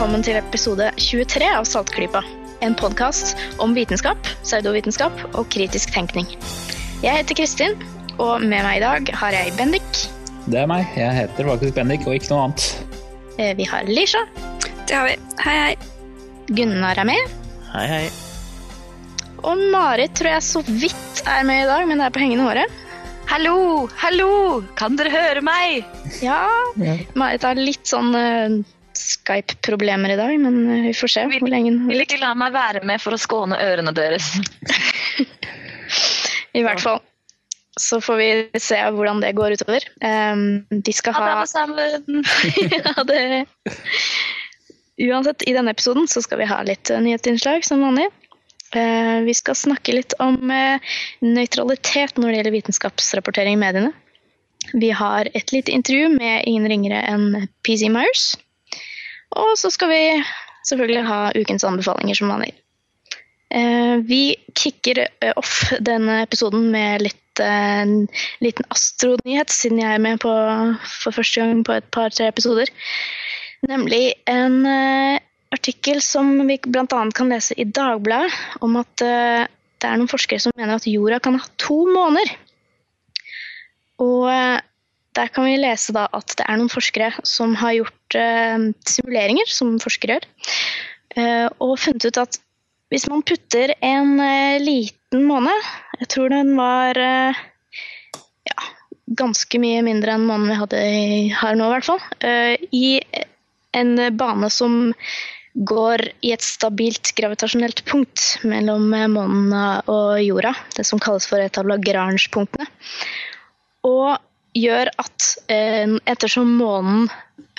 velkommen til episode 23 av Saltklypa. En podkast om vitenskap, pseudovitenskap og kritisk tenkning. Jeg heter Kristin, og med meg i dag har jeg Bendik. Det er meg. Jeg heter faktisk Bendik, og ikke noe annet. Eh, Vi har Lisha. Det har vi. Hei, hei. Gunnar er med. Hei, hei. Og Marit tror jeg så vidt er med i dag, men det er på hengende håret. Hallo, hallo! Kan dere høre meg? Ja, Marit har litt sånn Skype-problemer i dag, men eh, vi får se Vil- hvor lenge Vil ikke la meg være med for å skåne ørene deres. I hvert fall. Så får vi se hvordan det går utover. Um, de skal Ha det ha alle sammen. ja, det... Uansett, i denne episoden så skal vi ha litt eh, nyhetsinnslag som vanlig. Uh, vi skal snakke litt om uh, nøytralitet når det gjelder vitenskapsrapportering i mediene. Vi har et lite intervju med ingen ringere enn PC Myers. Og så skal vi selvfølgelig ha ukens anbefalinger som vanlig. Eh, vi kicker eh, off denne episoden med litt eh, en liten astronyhet, siden jeg er med på for første gang på et par-tre episoder. Nemlig en eh, artikkel som vi bl.a. kan lese i Dagbladet, om at eh, det er noen forskere som mener at jorda kan ha to måneder. Og eh, der kan vi lese at det er noen forskere som har gjort eh, simuleringer, som forskere gjør, eh, og funnet ut at hvis man putter en eh, liten måne, jeg tror den var ja, ganske mye mindre enn månen vi hadde i, her nå, i hvert fall, i en bane som går i et stabilt gravitasjonelt punkt mellom månen og jorda, det som kalles for et av Lagrange-punktene. Og gjør at eh, ettersom månen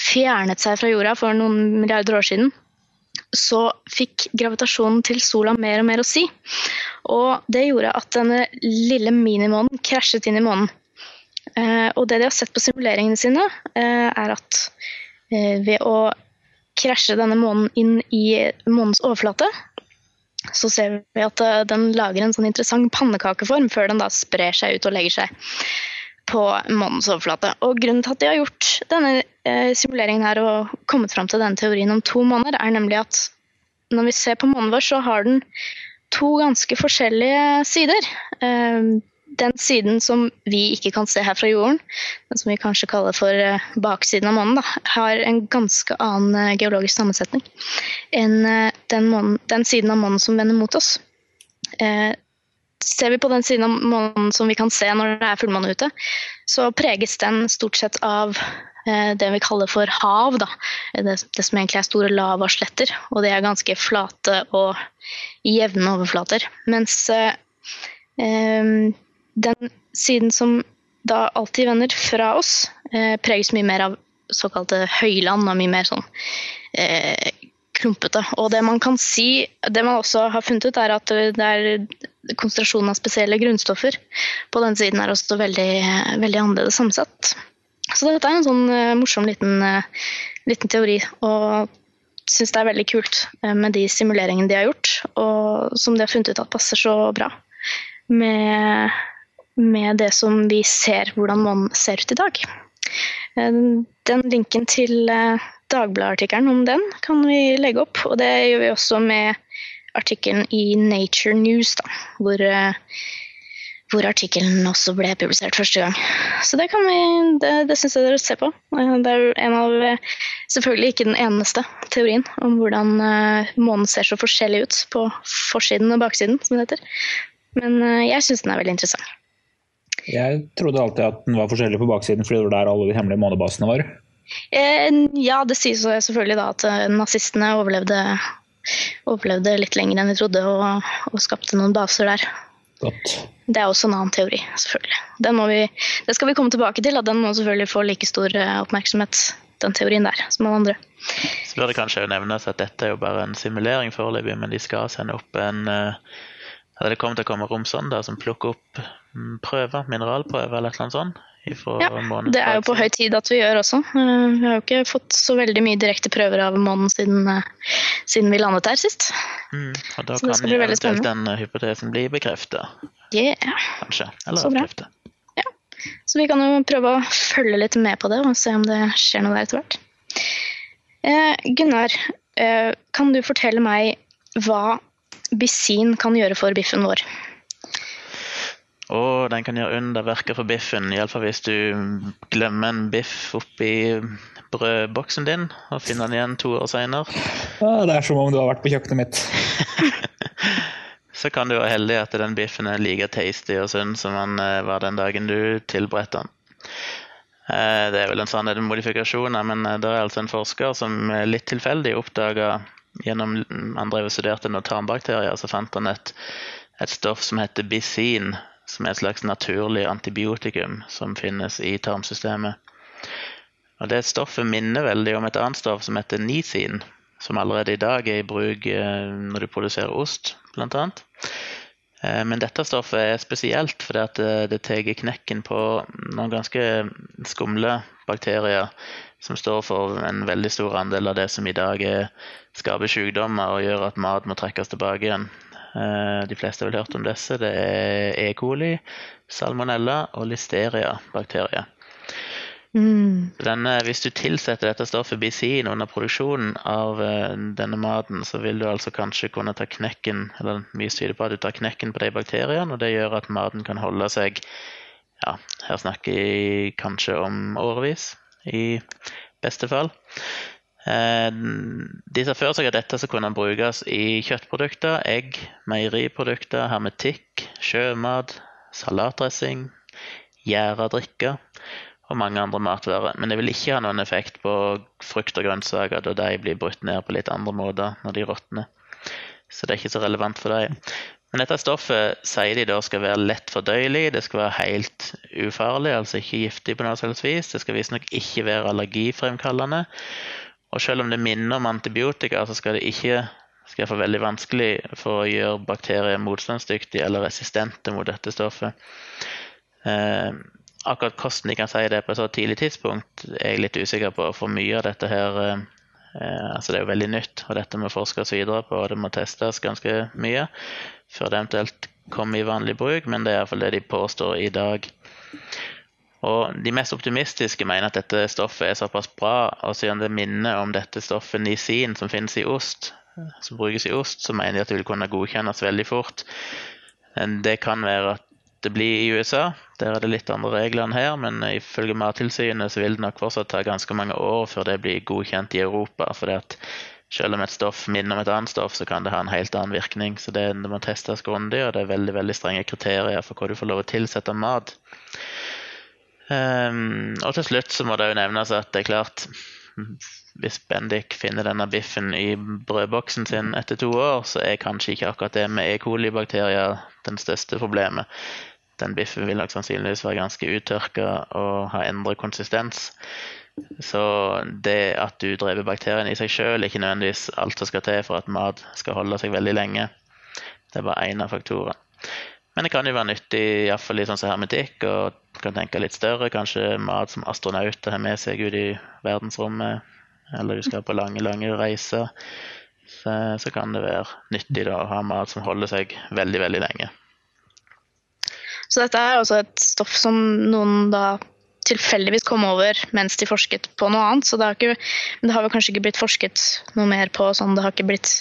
fjernet seg fra jorda for noen milliarder år siden, så fikk gravitasjonen til sola mer og mer å si. Og det gjorde at denne lille minimånen krasjet inn i månen. Eh, og det de har sett på simuleringene sine, eh, er at ved å krasje denne månen inn i månens overflate, så ser vi at den lager en sånn interessant pannekakeform før den da sprer seg ut og legger seg på månens overflate. Og grunnen til at de har gjort denne eh, simuleringen her og kommet fram til denne teorien om to måneder, er nemlig at når vi ser på månen vår, så har den to ganske forskjellige sider. Eh, den siden som vi ikke kan se her fra jorden, den som vi kanskje kaller for eh, baksiden av månen, da, har en ganske annen geologisk sammensetning enn den, månen, den siden av månen som vender mot oss. Ser vi på den siden av månen som vi kan se når det er fullmåne ute, så preges den stort sett av eh, det vi kaller for hav. Da. Det, det som egentlig er store lavasletter. Og det er ganske flate og jevne overflater. Mens eh, eh, den siden som da alltid vender fra oss, eh, preges mye mer av såkalte høyland og mye mer sånn eh, klumpete. Og det man kan si, det man også har funnet ut, er at det er konsentrasjonen av spesielle grunnstoffer på den siden er også veldig, veldig annerledes sammensatt. Så dette er en sånn eh, morsom liten, eh, liten teori, og syns det er veldig kult eh, med de simuleringene de har gjort, og som de har funnet ut at passer så bra med, med det som vi ser, hvordan månen ser ut i dag. Den linken til Dagbladet-artikkelen om den kan vi legge opp, og det gjør vi også med artikkelen i Nature News, da, hvor, eh, hvor artikkelen også ble publisert første gang. Så det kan det, det syns jeg dere ser på. Eh, Det er en av, selvfølgelig ikke den eneste teorien om hvordan eh, månen ser så forskjellig ut på forsiden og baksiden, som det heter. Men jeg syns den er veldig interessant. Jeg trodde alltid at den var forskjellig på baksiden, fordi det var der alle de hemmelige månebasene var. Eh, Ja, det sies selvfølgelig da at eh, nazistene overlevde, overlevde litt lenger enn vi trodde, og, og skapte noen baser der. Godt. Det er også en annen teori, selvfølgelig. Den må vi, det skal vi komme tilbake til, at den må selvfølgelig få like stor eh, oppmerksomhet, den teorien der, som alle andre. Så bør det kanskje nevnes at dette er jo bare en simulering foreløpig, men de skal sende opp en eller Det kommer til å komme romsonder som plukker opp mm, prøver, mineralprøver eller et eller annet sånt. Ja, Det er jo på høy tid at vi gjør også. Eh, Vi har jo ikke fått så veldig mye direkte prøver av månen siden, eh, siden vi landet der sist. Mm, og da Så det kan veldig eventuelt den eh, hypotesen bli bekrefta, Yeah. kanskje. Eller Så avkrefta. Så vi kan jo prøve å følge litt med på det og se om det skjer noe der etter hvert. Eh, Gunnar, eh, kan du fortelle meg hva bisin kan gjøre for biffen vår? Og den kan gjøre underverker for biffen, iallfall hvis du glemmer en biff oppi brødboksen din og finner den igjen to år seinere. Ja, det er som om du har vært på kjøkkenet mitt. Så kan du være heldig at den biffen er like tasty og sunn som den eh, var den dagen du tilberedte den. Eh, Det er vel en sannhet med modifikasjoner, men eh, det er altså en forsker som litt tilfeldig oppdaga gjennom Han drev og studerte tarmbakterier, så fant han et, et stoff som heter bisin, som er et slags naturlig antibiotikum som finnes i tarmsystemet. Og Det stoffet minner veldig om et annet stoff som heter nisin, som allerede i dag er i bruk eh, når du produserer ost, bl.a. Men dette stoffet er spesielt fordi det, det tar knekken på noen ganske skumle bakterier som står for en veldig stor andel av det som i dag er, skaper sykdommer og gjør at mat må trekkes tilbake igjen. Eh, De fleste har vel hørt om disse. Det er E. coli, salmonella og listeria-bakterier. Mm. Denne, hvis du tilsetter dette stoffet bisin under produksjonen av eh, denne maten, så vil du altså kanskje kunne ta knekken eller mye tyder på at du tar knekken på de bakteriene, og det gjør at maten kan holde seg ja, her snakker vi kanskje om årevis, i beste fall. Eh, de ser for seg at dette kunne brukes i kjøttprodukter, egg, meieriprodukter, hermetikk, sjømat, salatdressing, gjæra drikker og mange andre matvarer. Men det vil ikke ha noen effekt på frukt og grønnsaker, da de blir brutt ned på litt andre måter når de råtner. Så det er ikke så relevant for dem. Men dette stoffet sier de da skal være lett fordøyelig, det skal være helt ufarlig, altså ikke giftig på noe selvs vis. Det skal visstnok ikke være allergifremkallende. Og selv om det minner om antibiotika, så skal det ikke skal være veldig vanskelig for å gjøre bakterier motstandsdyktige eller resistente mot dette stoffet. Eh, akkurat hvordan de kan si det på et så tidlig tidspunkt, er jeg litt usikker på. For mye av dette her eh, altså Det er jo veldig nytt, og dette må forskes videre på, og det må testes ganske mye før det eventuelt kommer i vanlig bruk, men det er iallfall det de påstår i dag. Og De mest optimistiske mener at dette stoffet er såpass bra, og siden det minner om dette stoffet nisin som finnes i ost, som brukes i ost, så mener de at det vil kunne godkjennes veldig fort. Det kan være at det blir i USA, der er det litt andre regler enn her, men ifølge Mattilsynet så vil det nok fortsatt ta ganske mange år før det blir godkjent i Europa. fordi at selv om et stoff minner om et annet stoff, så kan det ha en helt annen virkning. Så det, det må testes grundig, og det er veldig veldig strenge kriterier for hva du får lov å tilsette mat. Um, og til slutt så må det jo nevnes at det er klart hvis Bendik finner denne biffen i brødboksen sin etter to år, så er kanskje ikke akkurat det med E. coli-bakterier den største problemet. Den biffen vil nok sannsynligvis være ganske uttørka og ha endret konsistens. Så det at du dreper bakteriene i seg sjøl, er ikke nødvendigvis alt som skal til for at mat skal holde seg veldig lenge. Det er bare én av faktorene. Men det kan jo være nyttig, iallfall i sånn som hermetikk, og kan tenke litt større. Kanskje mat som astronauter har med seg ut i verdensrommet, eller du skal på lange, lange reiser. Så, så kan det være nyttig da, å ha mat som holder seg veldig, veldig lenge. Så dette er altså et stoff som noen da tilfeldigvis kom over mens de forsket på noe annet. Så det har, ikke, det har kanskje ikke blitt forsket noe mer på sånn, det har ikke blitt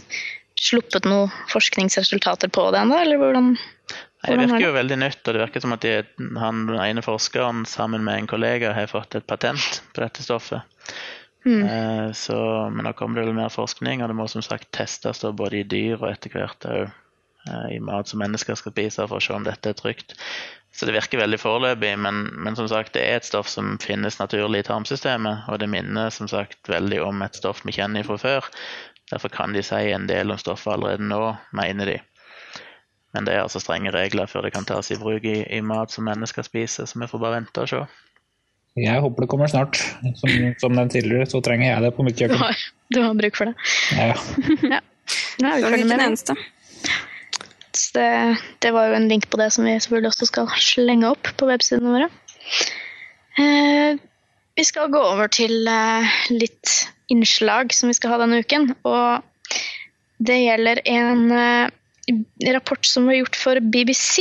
sluppet noen forskningsresultater på det ennå, eller hvordan? Nei, det virker jo veldig nytt, og det virker som at de, han, den ene forskeren sammen med en kollega har fått et patent på dette stoffet. Mm. Eh, så, men da kommer det mer forskning, og det må som sagt testes både i dyr og etter hvert òg i mat som mennesker skal spise, for å se om dette er trygt. Så det virker veldig foreløpig, men, men, som sagt, det er et stoff som finnes naturlig i tarmsystemet, og det minner som sagt veldig om et stoff vi kjenner fra før. Derfor kan de si en del om stoffet allerede nå, mener de. Men det er altså strenge regler før det kan tas i bruk i, i mat som mennesker spiser, så vi får bare vente og se. Jeg håper det kommer snart. Som, som den tidligere, så trenger jeg det på mitt Du kjøkken. har, du har bruk for det. Ja. Ja, vi Du er vi ikke med den det. eneste. Så Det, det var jo en link på det som vi selvfølgelig også skal slenge opp på websidene våre. Eh, vi skal gå over til eh, litt innslag som vi skal ha denne uken. Og det gjelder en eh, rapport som var gjort for BBC.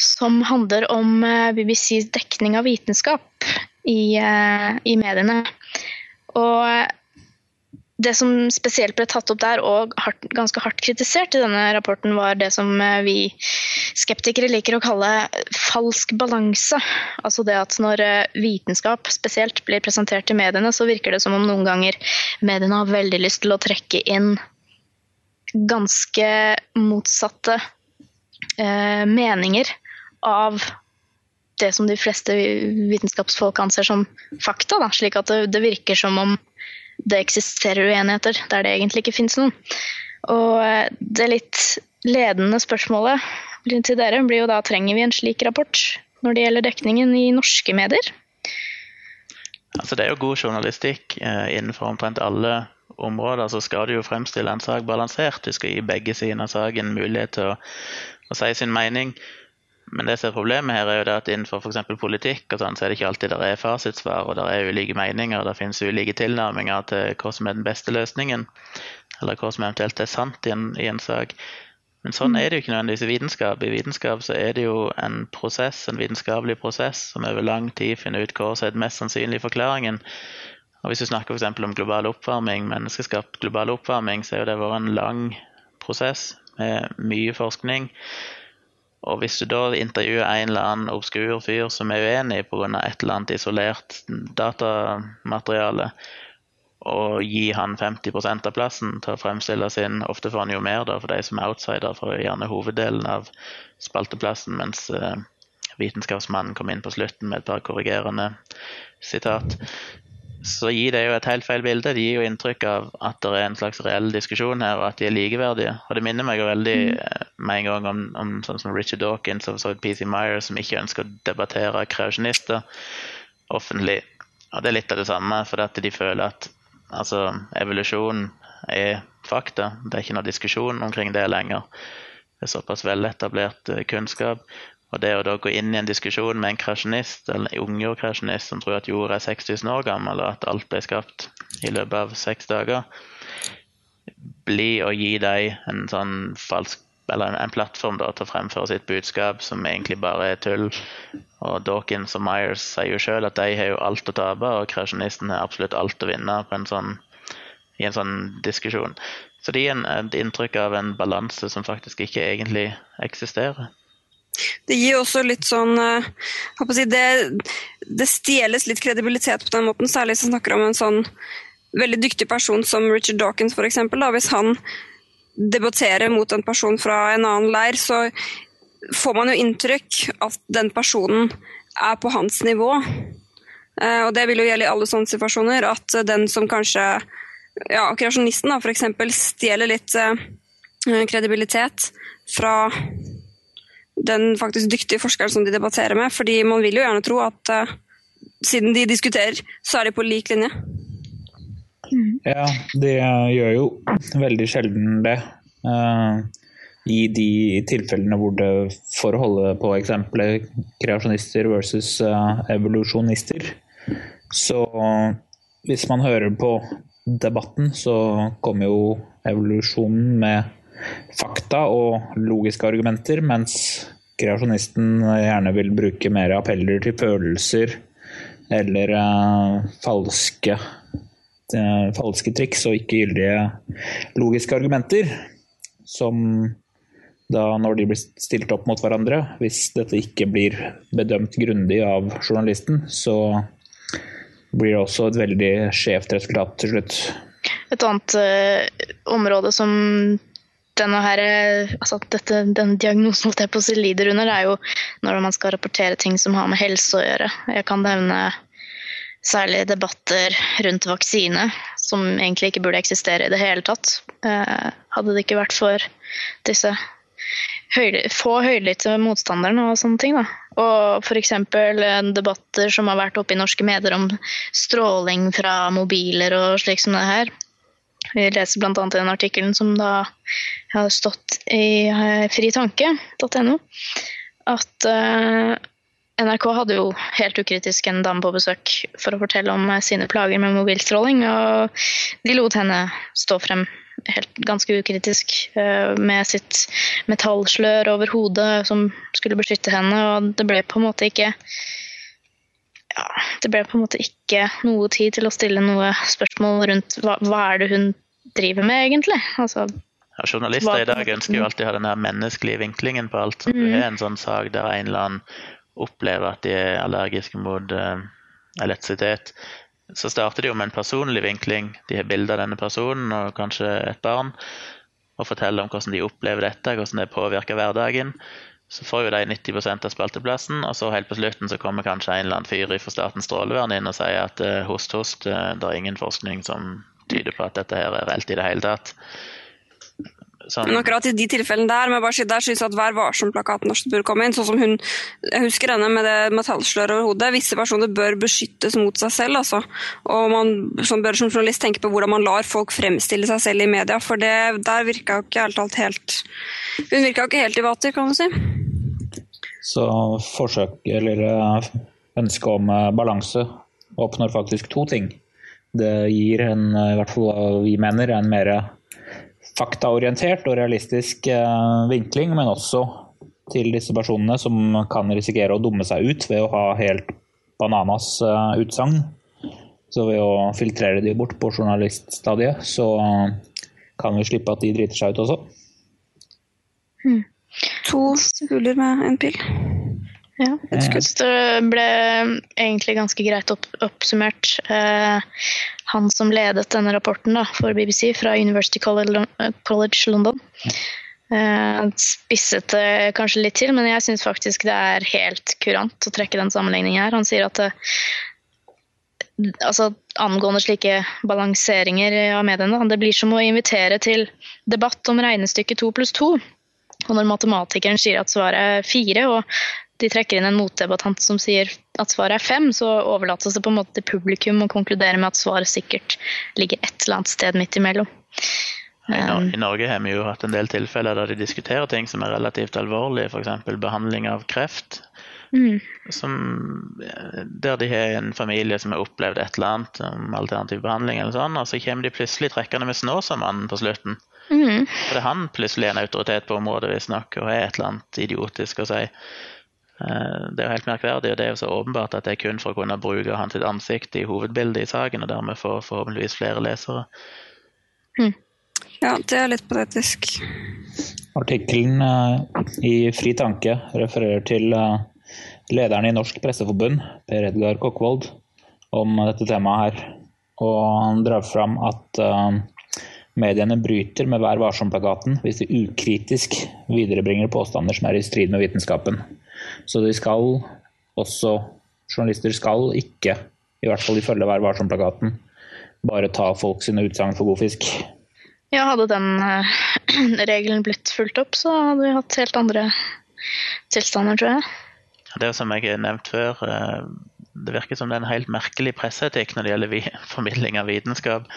Som handler om eh, BBCs dekning av vitenskap i, eh, i mediene. Og det som spesielt ble tatt opp der, og hardt, ganske hardt kritisert i denne rapporten, var det som eh, vi skeptikere liker å kalle falsk balanse. Altså det at når eh, vitenskap spesielt blir presentert i mediene, så virker det som om noen ganger mediene har veldig lyst til å trekke inn ganske motsatte eh, meninger av det som de fleste vitenskapsfolk anser som fakta. Da, slik at det, det virker som om det eksisterer uenigheter der det egentlig ikke finnes noen. Og eh, det litt ledende spørsmålet til dere blir jo da trenger vi en slik rapport når det gjelder dekningen i norske medier? Altså, det er jo god journalistikk eh, innenfor omtrent alle områder. Så skal du jo fremstille en sak balansert. Du skal gi begge sider av saken mulighet til å, å si sin mening. Men det som er problemet her er jo det at innenfor f.eks. politikk og sånn, så er det ikke alltid der er fasitsvar, og der er ulike meninger. Det finnes ulike tilnærminger til hva som er den beste løsningen, eller hva som eventuelt er sant i en, i en sak. Men sånn er det jo ikke nødvendigvis i vitenskap. I vitenskap så er det jo en prosess, en vitenskapelig prosess som over lang tid finner ut hva som er den mest sannsynlige forklaringen. Og Hvis du snakker f.eks. om global oppvarming, menneskeskapt global oppvarming, så er det vært en lang prosess med mye forskning. Og hvis du da intervjuer en eller annen obskur fyr som er uenig pga. et eller annet isolert datamateriale, og gi han 50% av plassen til å fremstille sin Ofte får han jo mer da, for de som er outsider, for gjerne hoveddelen av spalteplassen, mens uh, vitenskapsmannen kom inn på slutten med et par korrigerende sitat så gir det jo et helt feil bilde. Det gir jo inntrykk av at det er en slags reell diskusjon her, og at de er likeverdige. Og det minner meg jo veldig mm. Eh, med en gang om, om sånn som Richard Dawkins og så PC Meyer, som ikke ønsker å debattere kreasjonister offentlig. Og det er litt av det samme, for at de føler at altså, evolusjon er fakta. Det er ikke noe diskusjon omkring det lenger. Det er såpass veletablert eh, kunnskap. Og det å da gå inn i en diskusjon med en krasjonist, eller en ungjord krasjonist, som tror at jorda er 6000 år gammel, og at alt ble skapt i løpet av seks dager, blir å gi dem en sånn falsk eller en plattform da, til å fremføre sitt budskap, som egentlig bare er tull. Og Dawkins og Myers sier jo sjøl at de har jo alt å tape, og krasjonisten har absolutt alt å vinne en sånn, i en sånn diskusjon. Så det gir et inntrykk av en balanse som faktisk ikke egentlig eksisterer. Det gir også litt sånn uh, si, det, det, stjeles litt kredibilitet på den måten, særlig hvis man snakker om en sånn veldig dyktig person som Richard Dawkins f.eks. Hvis han debatterer mot en person fra en annen leir, så får man jo inntrykk at den personen er på hans nivå. Uh, og det vil jo gjelde i alle sånne situasjoner, at den som kanskje ja, kreasjonisten f.eks. stjeler litt uh, kredibilitet fra den faktisk dyktige forskeren som de debatterer med. fordi man vil jo gjerne tro at uh, siden de diskuterer, så er de på lik linje. Ja, de gjør jo veldig sjelden det. Uh, I de tilfellene hvor det, for å holde på eksempelet kreasjonister versus uh, evolusjonister, så hvis man hører på debatten, så kommer jo evolusjonen med fakta og logiske argumenter, mens kreasjonisten gjerne vil bruke mer appeller til følelser eller uh, falske, uh, falske triks og ikke gyldige logiske argumenter. Som da, når de blir stilt opp mot hverandre, hvis dette ikke blir bedømt grundig av journalisten, så blir det også et veldig skjevt resultat til slutt. Et annet uh, område som denne, her, altså dette, denne diagnosen holdt jeg på lider under, er jo når man skal rapportere ting som har med helse å gjøre. Jeg kan nevne særlig debatter rundt vaksine, som egentlig ikke burde eksistere i det hele tatt. Eh, hadde det ikke vært for disse høyde, få høylytte motstanderne og sånne ting. Da. Og f.eks. debatter som har vært oppe i norske medier om stråling fra mobiler og slik som det her. Vi leser bl.a. den artikkelen som da har stått i eh, fritanke.no, at uh, NRK hadde jo helt ukritisk en dame på besøk for å fortelle om sine plager med mobilstråling, og de lot henne stå frem helt ganske ukritisk med sitt metallslør over hodet som skulle beskytte henne, og det ble på en måte ikke ja, det ble på en måte ikke noe tid til å stille noe spørsmål rundt hva, hva er det hun driver med, egentlig. Altså, ja, journalister i dag ønsker jo alltid å ha den her menneskelige vinklingen på alt. Så du har en sånn sak der en eller annen opplever at de er allergiske mot uh, elektrisitet. Så starter de jo med en personlig vinkling. De har bilde av denne personen og kanskje et barn. Og forteller om hvordan de opplever dette, hvordan det påvirker hverdagen. Så får jo de 90% av spalteplassen, og så helt på slutten så kommer kanskje en eller annen fyr fra Statens strålevern inn og sier at uh, host, host, uh, det er ingen forskning som tyder på at dette her er reelt i det hele tatt. Sånn. Men akkurat i de tilfellene der, men bare si, der synes jeg at Vær varsom-plakaten bør komme inn. sånn som hun, Jeg husker henne med det metallsløret over hodet. Visse personer bør beskyttes mot seg selv. altså. Og man som bør som journalist tenke på hvordan man lar folk fremstille seg selv i media. For det, der virka jo ikke helt, helt Hun virka jo ikke helt i vater, kan du si. Så forsøk, eller ønske ønsket om eh, balanse, oppnår faktisk to ting. Det gir en, i hvert fall hva vi mener, en mer faktaorientert og realistisk eh, vinkling, men også til disse personene som kan risikere å dumme seg ut ved å ha helt bananas uh, utsagn. Så ved å filtrere de bort på journaliststadiet, så kan vi slippe at de driter seg ut også. Hmm. To kuler med en pil. Ja, jeg syns det ble egentlig ganske greit opp, oppsummert. Eh, han som ledet denne rapporten da, for BBC fra University College, College London, eh, spisset det kanskje litt til, men jeg syns faktisk det er helt kurant å trekke den sammenligningen her. Han sier at eh, altså, angående slike balanseringer av mediene, det blir som å invitere til debatt om regnestykket to pluss to. Og når matematikeren sier at svaret er fire, og de trekker inn en motdebattant som sier at svaret er fem, så overlates det på en måte til publikum å konkludere med at svaret sikkert ligger et eller annet sted midt imellom. I, um, Norge har vi jo hatt en del tilfeller der de diskuterer ting som er relativt alvorlige, f.eks. behandling av kreft. Mm. Som, der de har en familie som har opplevd et eller annet om alternativ behandling, eller sånn, og så kommer de plutselig trekkende med Snåsamannen på slutten. Mm. For det er han plutselig en autoritet på området, visstnok, og har et eller annet idiotisk å si. Eh, det er jo helt merkverdig, og det er jo så åpenbart at det er kun for å kunne bruke hans ansikt i hovedbildet i saken, og dermed få forhåpentligvis flere lesere. Mm. Ja, det er litt patetisk. Artikkelen uh, i Fri tanke refererer til uh, lederen i Norsk Presseforbund, Per Edgar Kokkvold, om dette temaet her. Og han drar fram at uh, mediene bryter med Vær varsom-plakaten hvis de ukritisk viderebringer påstander som er i strid med vitenskapen. Så de skal også Journalister skal ikke, i hvert fall ifølge Vær varsom-plakaten, bare ta folk sine utsagn for god fisk. Ja, hadde den uh, regelen blitt fulgt opp, så hadde vi hatt helt andre tilstander, tror jeg. Det er som jeg har nevnt før, uh, det virker som det er en helt merkelig presseetikk når det gjelder formidling av vitenskap.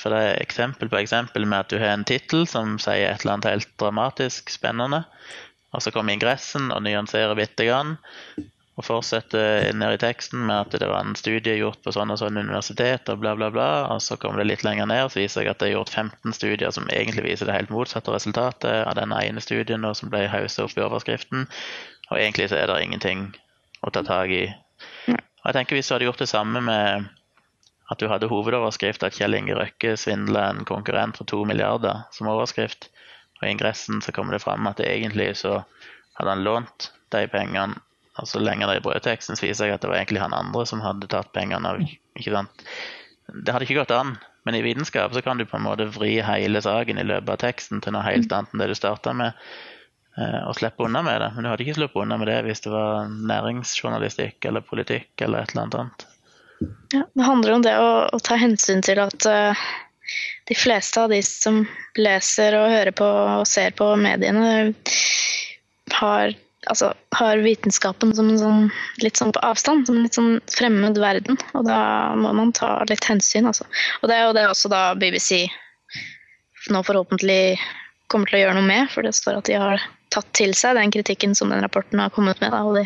For det er eksempel på eksempel med at du har en tittel som sier et eller annet helt dramatisk spennende. Og så kom ingressen og nyanserer bitte grann. Og fortsetter ned i teksten med at det var en studie gjort på sånn og sånn universitet, og bla, bla, bla. Og så kommer det litt lenger ned, så viser jeg at det er gjort 15 studier som egentlig viser det helt motsatte resultatet av den ene studien som ble hauset opp i overskriften. Og egentlig så er det ingenting å ta tak i. Og jeg tenker Hvis du hadde gjort det samme med at du hadde hovedoverskrift at Kjell Inge Røkke svindla en konkurrent for to milliarder som overskrift, og i ingressen så kommer det fram at det egentlig så hadde han lånt de pengene. Og så lenger det i brødteksten så viser jeg at det var egentlig han andre som hadde tatt pengene. ikke sant? Det hadde ikke gått an. Men i vitenskap så kan du på en måte vri hele saken i løpet av teksten til noe helt annet enn det du starta med, eh, og slippe unna med det. Men du hadde ikke sluppet unna med det hvis det var næringsjournalistikk eller politikk eller et eller annet. Ja, det handler om det å, å ta hensyn til at uh, de fleste av de som leser og hører på og ser på mediene, har, altså, har vitenskapen som en sånn, litt sånn på avstand, som en litt sånn fremmed verden. Og da må man ta litt hensyn, altså. Og det er jo det også da BBC nå forhåpentlig kommer til å gjøre noe med, for det står at de har tatt til seg den kritikken som den rapporten har kommet med. Da, og de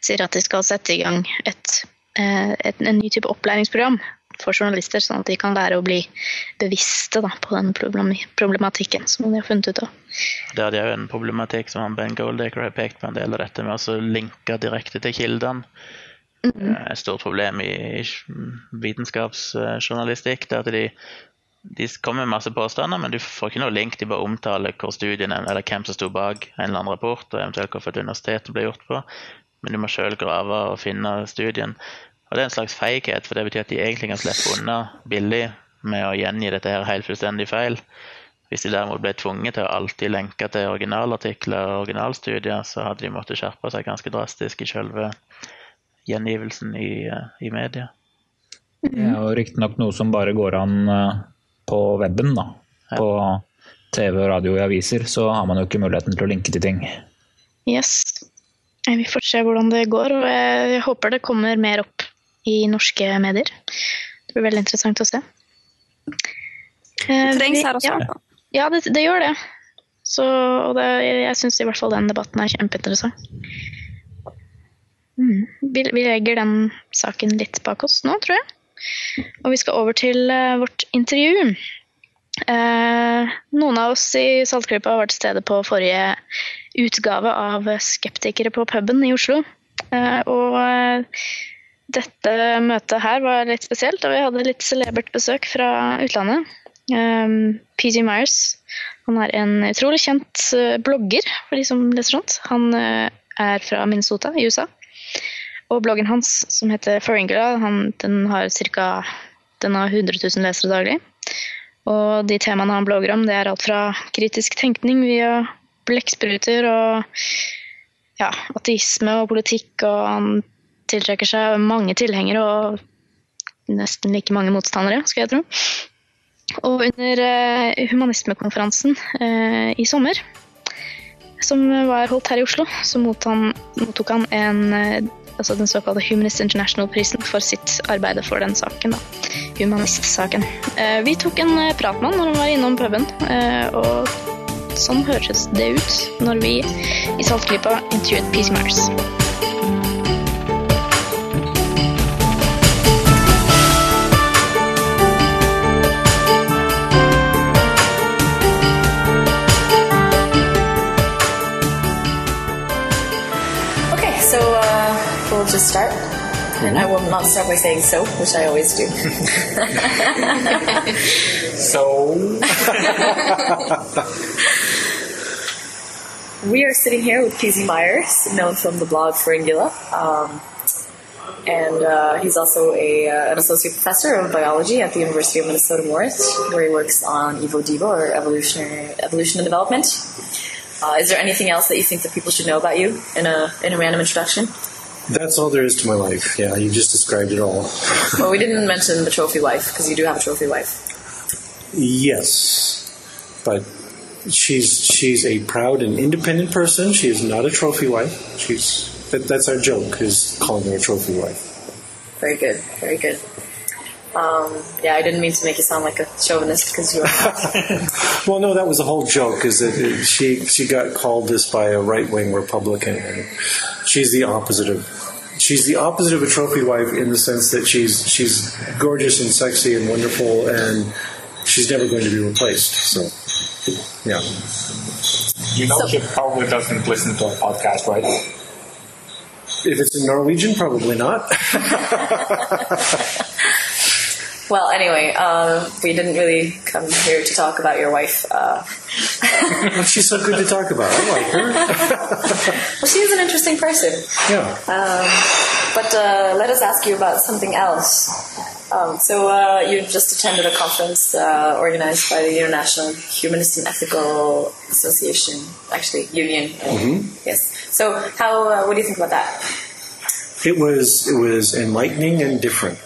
sier at de skal sette i gang et, eh, et, en ny type opplæringsprogram for journalister, sånn at de kan lære å bli bevisste da, på den problematikken som de har funnet ut av. Det er jo en problematikk som han Ben Goldaker har pekt på en del av dette med å linke direkte til kildene. Mm. Et stort problem i vitenskapsjournalistikk. det at de, de kommer med masse påstander, men du får ikke noe link. De bare omtaler hvor studien er, eller hvem som sto bak en eller annen rapport, og eventuelt hvilket universitet det ble gjort på. Men du må sjøl grave og finne studien. Og Det er en slags feighet, for det betyr at de egentlig kan slippe unna billig med å gjengi dette her helt fullstendig feil. Hvis de derimot ble tvunget til å alltid lenke til originalartikler og originalstudier, så hadde de måttet skjerpe seg ganske drastisk i selve gjengivelsen i, eh, i media. Det er jo riktignok noe som bare går an eh, på weben, da. På TV, og radio og aviser så har man jo ikke muligheten til å linke til ting. Yes. Vi får se hvordan det går, og jeg håper det kommer mer opp i norske medier. Det blir veldig interessant å se. Det trengs her også. Ja, ja det, det gjør det. Så, og det, jeg syns i hvert fall den debatten er kjempeinteressant. Mm. Vi, vi legger den saken litt bak oss nå, tror jeg. Og vi skal over til uh, vårt intervju. Uh, noen av oss i Saltklypa var til stede på forrige utgave av Skeptikere på puben i Oslo. Uh, og eh, dette møtet her var litt spesielt, og vi hadde litt celebert besøk fra utlandet. Um, PG Myers han er en utrolig kjent eh, blogger, for de som leser sånt. Han eh, er fra Minnesota i USA. Og bloggen hans, som heter Foringula, han, den har ca. 100 000 lesere daglig. Og de temaene han blogger om, det er alt fra kritisk tenkning via blekkspruter og ja, ateisme og politikk, og han tiltrekker seg mange tilhengere og nesten like mange motstandere, skal jeg tro. Og under eh, humanismekonferansen eh, i sommer, som var holdt her i Oslo, så mottok han en, eh, altså den såkalte Humanist International-prisen for sitt arbeid for den saken. Da. Humanist-saken. Vi tok en prat med han når han var innom puben, og sånn høres det ut når vi i Saltklypa intervjuet Peace Mars. We'll just start. And I will not start by saying so, which I always do. So, we are sitting here with PZ Myers, known from the blog Pharyngula. Um, and uh, he's also a, uh, an associate professor of biology at the University of Minnesota Morris, where he works on Evo Devo, or evolutionary evolution and development. Uh, is there anything else that you think that people should know about you in a in a random introduction? That's all there is to my life. Yeah, you just described it all. Well, we didn't mention the trophy wife because you do have a trophy wife. Yes, but she's she's a proud and independent person. She is not a trophy wife. She's that, that's our joke is calling her a trophy wife. Very good, very good. Um, yeah, I didn't mean to make you sound like a chauvinist because you are. Well, no, that was the whole joke. Is that it, she she got called this by a right wing Republican, and she's the opposite of. She's the opposite of a trophy wife in the sense that she's she's gorgeous and sexy and wonderful, and she's never going to be replaced. So, yeah. You know she probably doesn't listen to our podcast, right? If it's in Norwegian, probably not. well, anyway, uh, we didn't really come here to talk about your wife. Uh, she's so good to talk about. I like her. well, she is an interesting person. Yeah. Um, but uh, let us ask you about something else. Um, so uh, you just attended a conference uh, organized by the International Humanist and Ethical Association, actually Union. Yes. So how? Uh, what do you think about that? It was it was enlightening and different.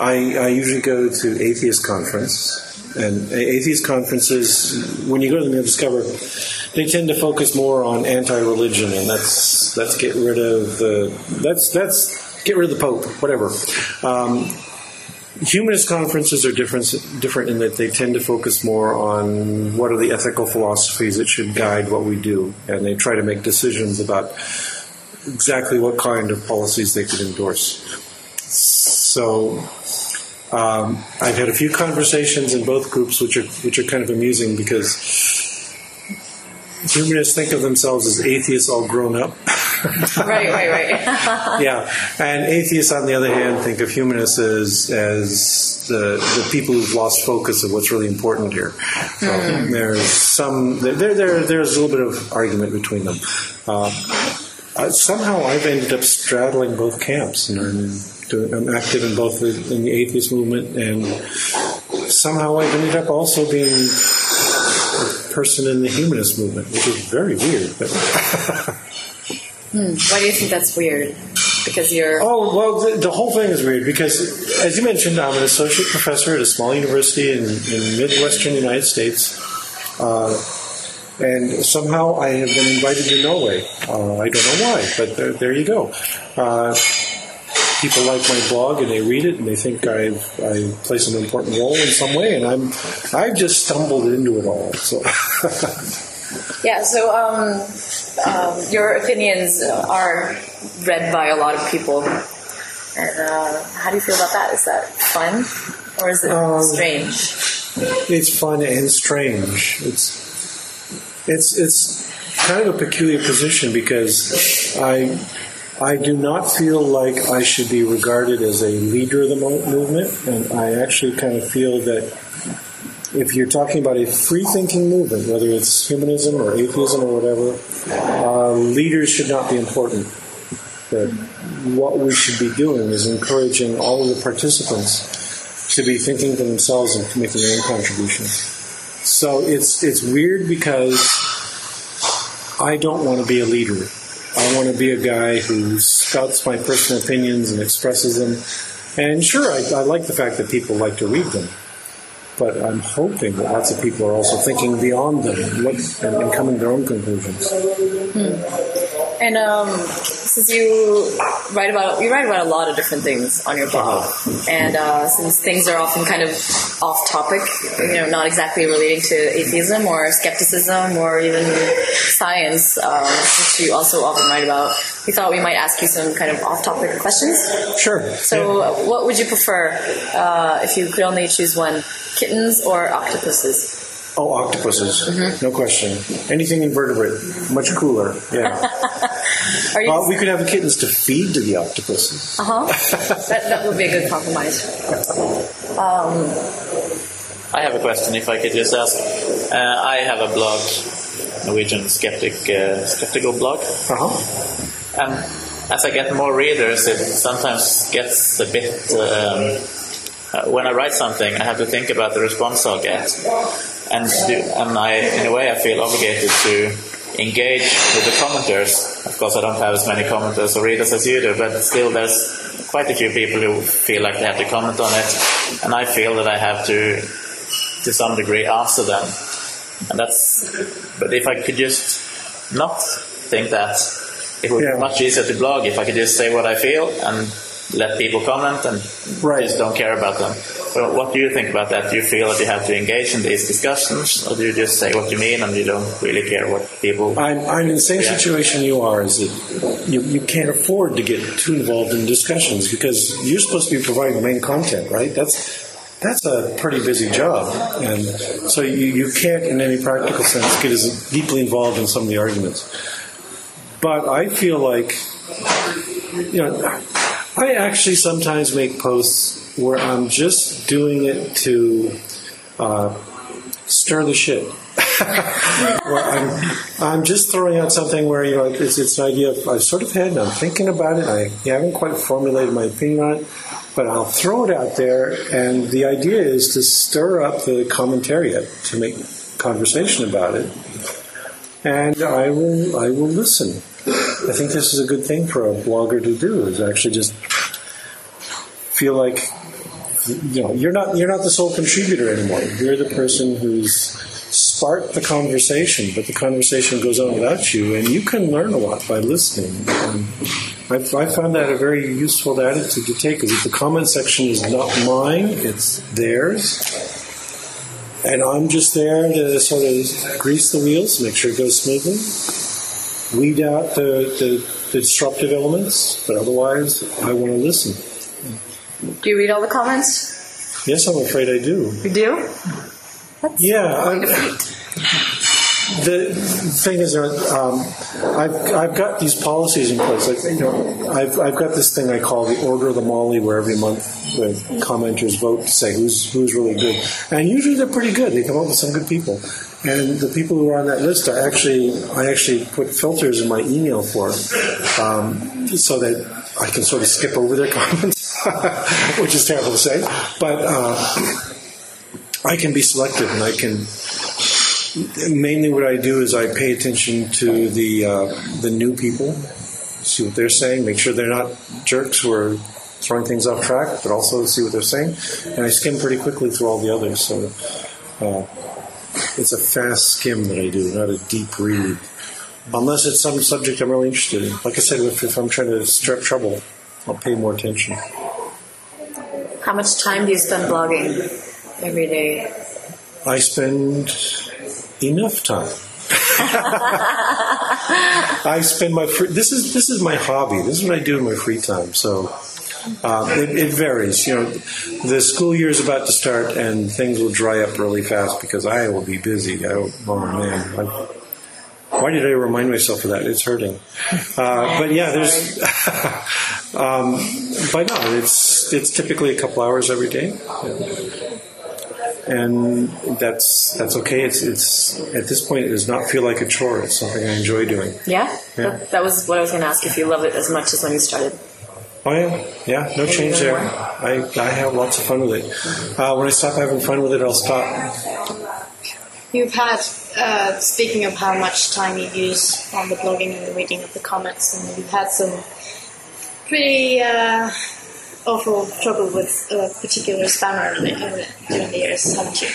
I, I usually go to atheist conference, and atheist conferences, when you go to them, you'll discover they tend to focus more on anti-religion, and that's let's get rid of the let's let's get rid of the Pope, whatever. Um, humanist conferences are different different in that they tend to focus more on what are the ethical philosophies that should guide what we do, and they try to make decisions about exactly what kind of policies they could endorse. So um, I've had a few conversations in both groups, which are which are kind of amusing because humanists think of themselves as atheists all grown up. right, right, right. yeah, and atheists, on the other hand, think of humanists as as the the people who've lost focus of what's really important here. So there's some there, there there's a little bit of argument between them. Uh, somehow, I've ended up straddling both camps, and I'm doing, I'm active in both the, in the atheist movement, and somehow I've ended up also being a person in the humanist movement, which is very weird. But Why do you think that's weird? Because you're. Oh, well, the, the whole thing is weird because, as you mentioned, I'm an associate professor at a small university in, in Midwestern United States. Uh, and somehow I have been invited to Norway. Uh, I don't know why, but there, there you go. Uh, people like my blog and they read it and they think I've, I play some important role in some way, and I'm I've just stumbled into it all. So Yeah, so um, um, your opinions are read by a lot of people. And uh, how do you feel about that? Is that fun? Or is it Um, strange? it's fun and strange. It's it's it's kind of a peculiar position because I I do not feel like I should be regarded as a leader of the movement, and I actually kind of feel that if you're talking about a free thinking movement, whether it's humanism or atheism or whatever, uh, leaders should not be important. That what we should be doing is encouraging all of the participants to be thinking for themselves and making their own contributions. So it's it's weird because I don't want to be a leader. I want to be a guy who spouts my personal opinions and expresses them. And sure, I, I like the fact that people like to read them. But I'm hoping that lots of people are also thinking beyond them and, coming to their own conclusions. And um, since you write about you write about a lot of different things on your blog, and uh, since things are often kind of off topic, you know, not exactly relating to atheism or skepticism or even science, um, which you also often write about, we thought we might ask you some kind of off topic questions. Sure. So, uh, what would you prefer uh, if you could only choose one, kittens or octopuses? Oh, octopuses. No question. Anything invertebrate. Much cooler. Yeah. Are you? well, we could have the kittens to feed to the octopuses. uh huh. that, that would be a good compromise. Um, I have a question, if I could just ask. Uh, I have a blog, Norwegian Skeptic, uh, Skeptical blog, Uh-huh. and as I get more readers, it sometimes gets a bit. Um, uh, when I write something, I have to think about the response I'll get, and do, and I, in a way, I feel obligated to engage with the commenters. Of course, I don't have as many commenters or readers as you do, but still, there's quite a few people who feel like they have to comment on it, and I feel that I have to, to some degree, answer them. And that's. But if I could just not think that, it would Yeah. be much easier to blog if I could just say what I feel and let people comment and Right. just don't care about them. So what do you think about that? Do you feel that you have to engage in these discussions, or do you just say what you mean and you don't really care what people? I'm, I'm in the same Yeah. situation you are, is that you, you can't afford to get too involved in discussions because you're supposed to be providing the main content, right? That's that's a pretty busy job, and so you, you can't, in any practical sense, get as deeply involved in some of the arguments. But I feel like, you know, I actually sometimes make posts where I'm just doing it to uh, stir the shit. where I'm, I'm just throwing out something where you know it's, it's an idea I've sort of had and I'm thinking about it. I haven't quite formulated my opinion on it, but I'll throw it out there. And the idea is to stir up the commentariat to make conversation about it. And I will I will listen. I think this is a good thing for a blogger to do is actually just feel like you know you're not you're not the sole contributor anymore. You're the person who's sparked the conversation, but the conversation goes on without you, and you can learn a lot by listening. I've, I found that a very useful attitude to take. Because if the comment section is not mine, it's theirs, and I'm just there to sort of grease the wheels, make sure it goes smoothly, weed out the, the, the disruptive elements, but otherwise, I want to listen. do you read all the comments? Yes, I'm afraid I do. You do? Yeah, I'm, the thing is, uh, um, I've, I've got these policies in place. Like, you know, I've, I've got this thing I call the Order of the Molly, where every month the commenters vote to say who's who's really good, and usually they're pretty good. They come up with some good people, and the people who are on that list, I actually I actually put filters in my email for, um, so that I can sort of skip over their comments, which is terrible to say, but. Uh, I can be selective, and I can mainly what I do is I pay attention to the uh, the new people, see what they're saying, make sure they're not jerks who are throwing things off track, but also see what they're saying, and I skim pretty quickly through all the others. So uh, it's a fast skim that I do, not a deep read, unless it's some subject I'm really interested in. Like I said, if, if I'm trying to stir up trouble, I'll pay more attention. How much time do you spend blogging every day? I spend enough time. I spend my free. This is this is my hobby. This is what I do in my free time. So um, it, it varies. You know, the school year is about to start, and things will dry up really fast because I will be busy. I oh man, I, why did I remind myself of that? It's hurting. Uh, but yeah, there's. um, but no, it's it's typically a couple hours every day. And that's that's okay. It's it's at this point it does not feel like a chore. It's something I enjoy doing. Yeah, Yeah. That, that was what I was going to ask if you love it as much as when you started. Oh yeah, yeah, no change there. I, I have lots of fun with it. Uh, when I stop having fun with it, I'll stop. You've had, uh, speaking of how much time you use on the blogging and the reading of the comments, and you've had some pretty uh, awful trouble with a particular spammer during the years, haven't you?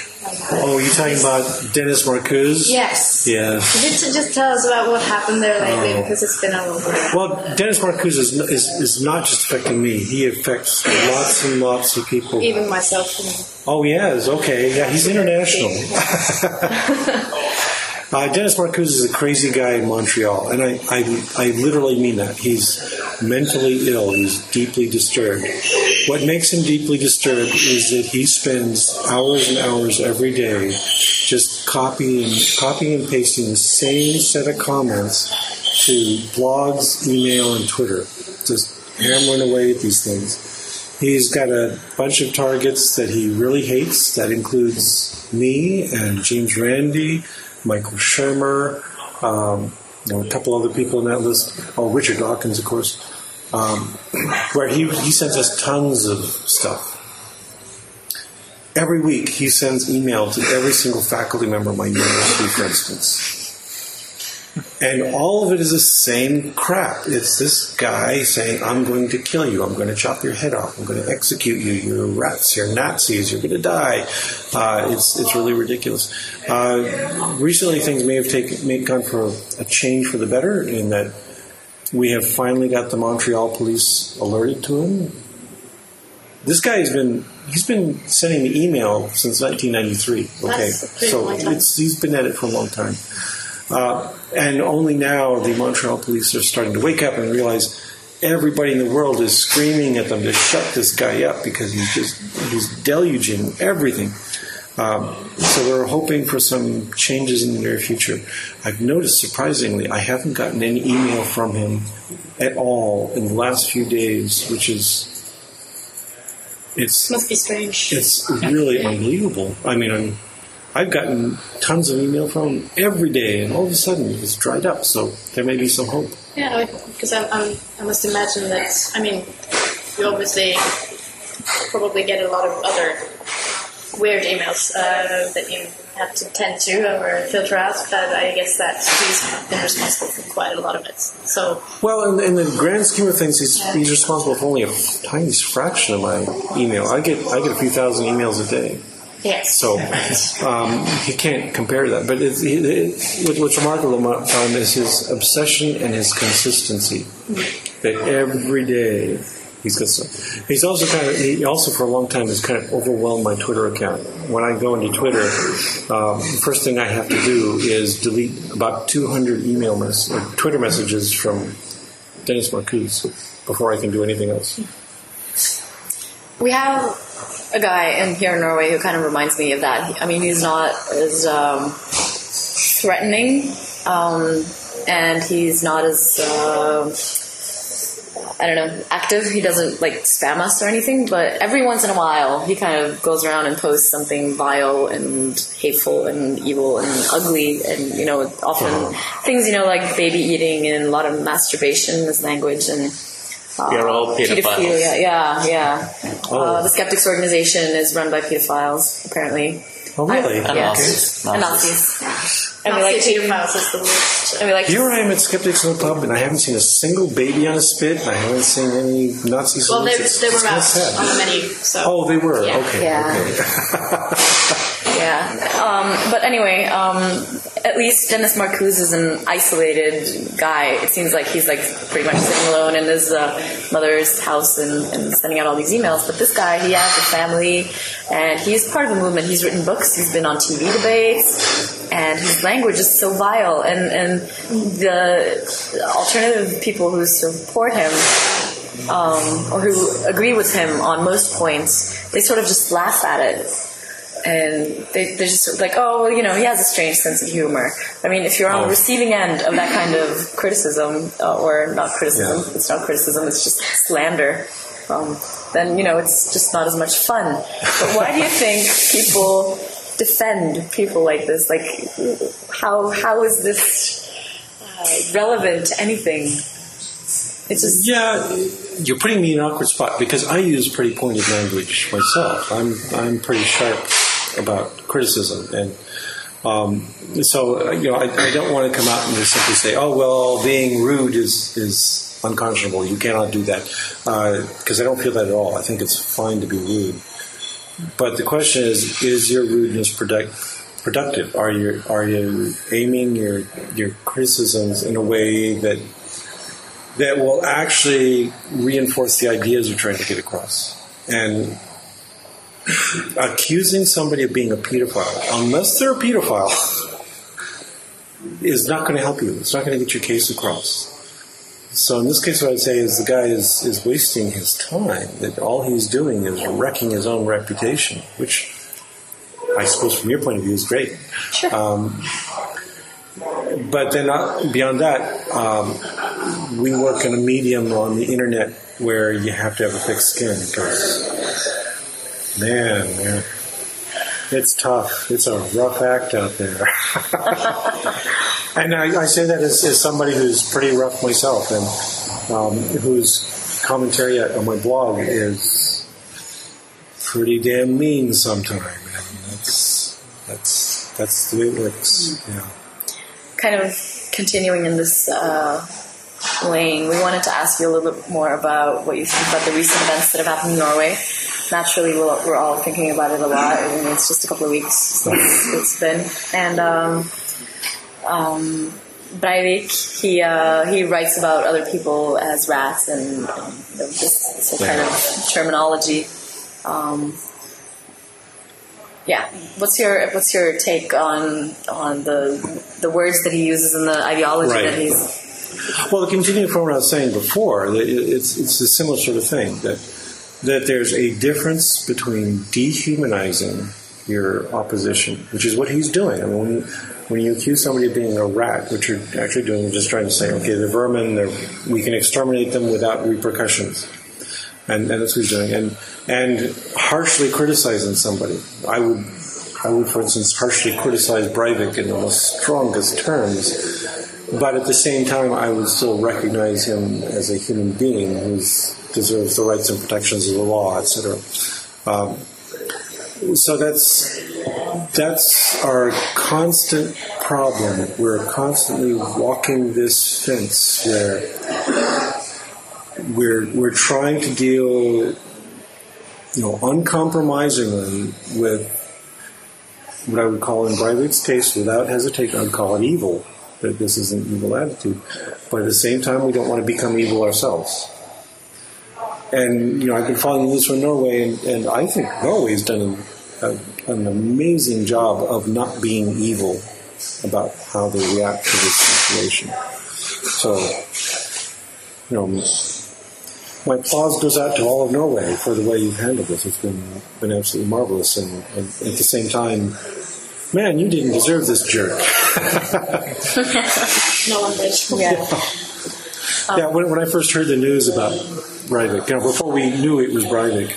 Oh, you're talking about Dennis Markuze? Yes. Yes. Could you just tell us about what happened there lately, Oh. because it's been a long time. Well, Dennis Markuze is, is, is not just affecting me. He affects lots and lots of people. Even myself. And Oh, yes. Okay. Yeah, he's international. Uh, Dennis Markuze is a crazy guy in Montreal, and I, I, I literally mean that. He's mentally ill. He's deeply disturbed. What makes him deeply disturbed is that he spends hours and hours every day just copying, copying and pasting the same set of comments to blogs, email, and Twitter. Just hammering away at these things. He's got a bunch of targets that he really hates. That includes me and James Randi, Michael Shermer, um, a couple other people in that list. Oh, Richard Dawkins, of course. Um, where he, he sends us tons of stuff. Every week, he sends email to every single faculty member of my university, for instance. And all of it is the same crap. It's this guy saying, I'm going to kill you. I'm going to chop your head off. I'm going to execute you. You're rats. You're Nazis. You're going to die. Uh, it's, it's really ridiculous. Uh, recently, things may have taken, may have gone for a change for the better in that we have finally got the Montreal police alerted to him. This guy has been he's been sending me email since 1993. Okay, That's a pretty so it's he's been at it for a long time, uh, and only now the Montreal police are starting to wake up and realize everybody in the world is screaming at them to shut this guy up because he's just he's deluging everything. Um, so we're hoping for some changes in the near future. I've noticed, surprisingly, I haven't gotten any email from him at all in the last few days, which is it's must be strange. it's really unbelievable. I mean, I'm, I've gotten tons of email from him every day, and all of a sudden it's dried up. So there may be some hope. Yeah, because I'm, I'm, I must imagine that, I mean, you obviously probably get a lot of other weird emails uh, that you have to tend to or filter out, but I guess that he's been responsible for quite a lot of it. So, Well, in, in the grand scheme of things, he's, he's responsible for only a tiny fraction of my email. I get I get a few thousand emails a day. yes. So um, he can't compare that. But it, it, what- what's remarkable about him is his obsession and his consistency. That every day he's got. He's also kind of he also for a long time has kind of overwhelmed my Twitter account. When I go into Twitter, um, the first thing I have to do is delete about 200 email mess, Twitter messages from Dennis Markuze before I can do anything else. We have a guy in here in Norway who kind of reminds me of that. I mean, he's not as um, threatening, um, and he's not as uh, I don't know active. He doesn't like spam us or anything, but every once in a while he kind of goes around and posts something vile and hateful and evil and ugly, and you know often things you know like baby eating and a lot of masturbation as language and. Uh, They're all pedophiles. pedophilia. Yeah, yeah. Uh, the Skeptics organization is run by pedophiles, apparently. Oh, really? And Yeah. Nazis. And Nazis. Nazis. And we like Nazi to, pedophiles is the word. and we like to Here I am at Skeptics in the Pub, and I haven't seen a single baby on a spit, and I haven't seen any Nazi Well, they, they were It's out on the menu, so. Oh, they were. Yeah. Okay. Yeah. okay. Yeah. Um, but anyway, um, at least Dennis Markuze is an isolated guy. It seems like he's like pretty much sitting alone in his uh, mother's house and, and sending out all these emails. But this guy, he has a family and he's part of the movement. He's written books. He's been on TV debates. And his language is so vile, and, and the alternative people who support him um, or who agree with him on most points, they sort of just laugh at it. And they, they're just like, oh, well, you know, he has a strange sense of humor. I mean, if you're on the Oh. receiving end of that kind of criticism, uh, or not criticism, Yeah. it's not criticism, it's just slander, um, then, you know, it's just not as much fun. But why do you think people defend people like this? Like, how how is this uh, relevant to anything? It's just Yeah, you're putting me in an awkward spot because I use pretty pointed language myself. I'm I'm pretty sharp about criticism, and um, so uh, you know I, I don't want to come out and just simply say, "Oh well, being rude is is unconscionable. You cannot do that," because I don't feel that at all. I think it's fine to be rude, but the question is: Is your rudeness product, productive? Are you are you aiming your your criticisms in a way that that will actually reinforce the ideas you're trying to get across. And accusing somebody of being a pedophile, unless they're a pedophile, is not going to help you. It's not going to get your case across. So in this case, what I'd say is the guy is, is wasting his time. That all he's doing is wrecking his own reputation, which I suppose from your point of view is great. Sure. Um, but then uh, beyond that, um, we work in a medium on the internet where you have to have a thick skin because, man, man, it's tough. It's a rough act out there. and I, I say that as, as somebody who's pretty rough myself and um, whose commentary on my blog is pretty damn mean sometimes. And that's that's that's the way it works. Yeah. kind of continuing in this uh, lane, we wanted to ask you a little bit more about what you think about the recent events that have happened in Norway. Naturally, we're, we're all thinking about it a lot. I mean, it's just a couple of weeks since it's been. And um, um, Breivik, he uh, he writes about other people as rats and, know, this, this kind of terminology. Um, yeah, what's your what's your take on on the the words that he uses and the ideology Right. that he's Well, continuing from what I was saying before, it's it's a similar sort of thing that that there's a difference between dehumanizing your opposition, which is what he's doing. I mean, when you, when you accuse somebody of being a rat, what you're actually doing is just trying to say, okay, they're vermin, we can exterminate them without repercussions. And, and that's what he's doing. And, and harshly criticizing somebody. I would, I would, for instance, harshly criticize Breivik in the most strongest terms. But at the same time, I would still recognize him as a human being who deserves the rights and protections of the law, etc. Um, so that's that's our constant problem. We're constantly walking this fence where we're we're trying to deal, you know, uncompromisingly with what I would call, in Breivik's case, without hesitation, I'd call it evil. That this is an evil attitude, but at the same time, we don't want to become evil ourselves. And you know, I've been following this from Norway, and, and I think Norway's done an, a, an amazing job of not being evil about how they react to this situation. So, you know, my applause goes out to all of Norway for the way you've handled this. It's been been absolutely marvelous, and, and at the same time, man, you didn't deserve this jerk. no one did. Yeah. yeah, when, when I first heard the news about Breivik, you know, before we knew it was Breivik,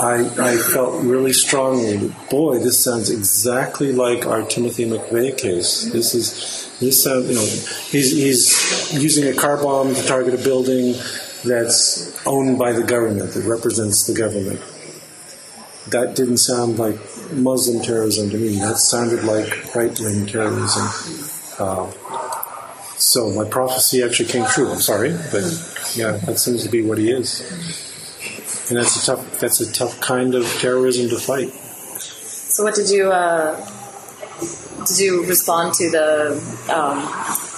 I, I felt really strongly boy, this sounds exactly like our Timothy McVeigh case. This is, this sound, you know, he's, he's using a car bomb to target a building that's owned by the government, that represents the government. That didn't sound like Muslim terrorism to me. That sounded like right wing terrorism. Uh, so my prophecy actually came true. I'm sorry, but yeah, that seems to be what he is. And that's a tough that's a tough kind of terrorism to fight. So, what did you uh, did you respond to the um,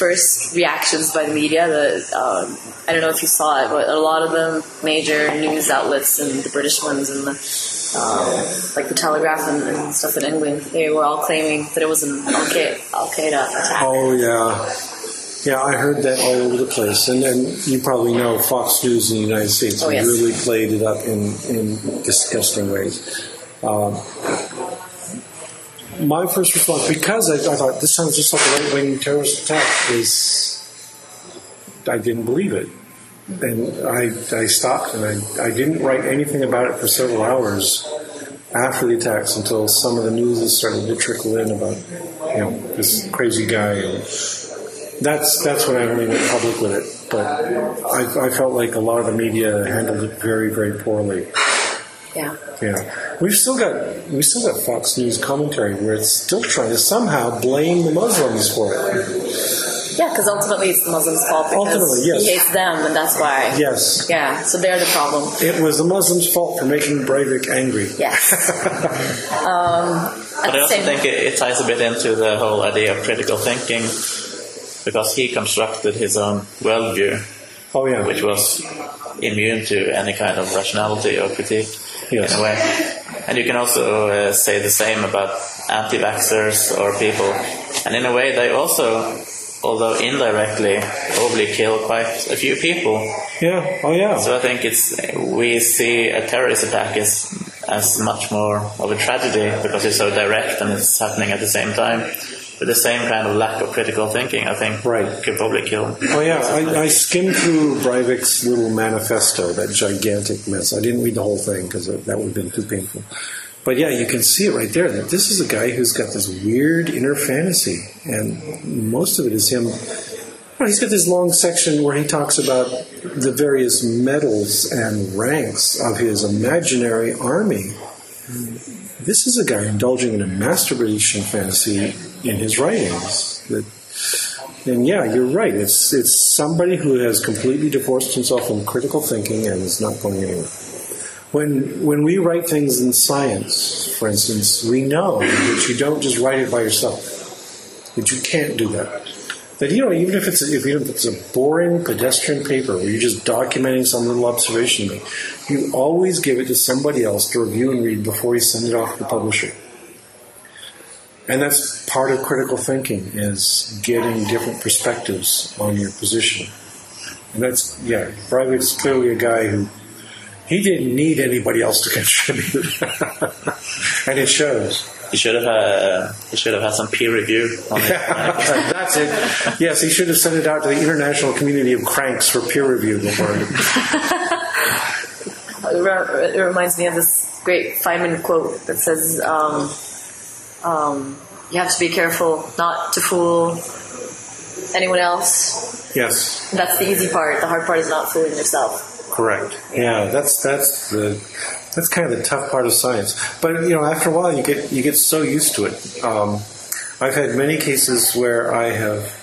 first reactions by the media? The um, I don't know if you saw it, but a lot of the major news outlets and the British ones and the um, like the Telegraph and, and stuff in England, they were all claiming that it was an Al Qaeda attack. Oh yeah. Yeah, I heard that all over the place, and you probably know Fox News in the United States Oh, yes. really played it up in, in disgusting ways. Um, my first response, because I, I thought this sounds just like a right wing terrorist attack, is I didn't believe it. And I, I stopped and I, I didn't write anything about it for several hours after the attacks until some of the news started to trickle in about, you know, this crazy guy. And that's, that's when I really went public with it. But I, I felt like a lot of the media handled it very, very poorly. Yeah. Yeah, we've still got we still got Fox News commentary where it's still trying to somehow blame the Muslims for it. Yeah, because ultimately it's the Muslims' fault because Ultimately, yes. he hates them, and that's why. Yes, Yeah, so they're the problem. it was the Muslims' fault for making Breivik angry. Yes. um, But I also same- think it, it ties a bit into the whole idea of critical thinking because he constructed his own worldview, Oh yeah, which was immune to any kind of rationality or critique Yes. in a way. And you can also uh, say the same about anti-vaxxers or people. And in a way, they also, although indirectly, probably kill quite a few people. yeah, oh yeah. So I think it's we see a terrorist attack as as much more of a tragedy because it's so direct and it's happening at the same time. But the same kind of lack of critical thinking, I think, Right. could probably kill. Oh yeah, I, I skimmed through Breivik's little manifesto, that gigantic mess. I didn't read the whole thing because that would have been too painful. But yeah, you can see it right there that this is a guy who's got this weird inner fantasy, and most of it is him. Well, he's got this long section where he talks about the various medals and ranks of his imaginary army. This is a guy indulging in a masturbation fantasy in his writings. That and yeah, you're right. It's it's somebody who has completely divorced himself from critical thinking and is not going anywhere. When when we write things in science, for instance, we know that you don't just write it by yourself. That you can't do that. That you know, even if it's if even if it's a boring pedestrian paper where you're just documenting some little observation, you always give it to somebody else to review and read before you send it off to the publisher. And that's part of critical thinking is getting different perspectives on your position. And that's yeah, Breivik's clearly a guy who he didn't need anybody else to contribute, and it shows. He should have uh, he should have had some peer review on it. that's it. Yes, he should have sent it out to the international community of cranks for peer review before. It it reminds me of this great Feynman quote that says, um, um, "You have to be careful not to fool anyone else." Yes, That's the easy part. The hard part is not fooling yourself. correct. Yeah, that's that's the that's kind of the tough part of science. But you know, after a while, you get you get so used to it. Um, I've had many cases where I have.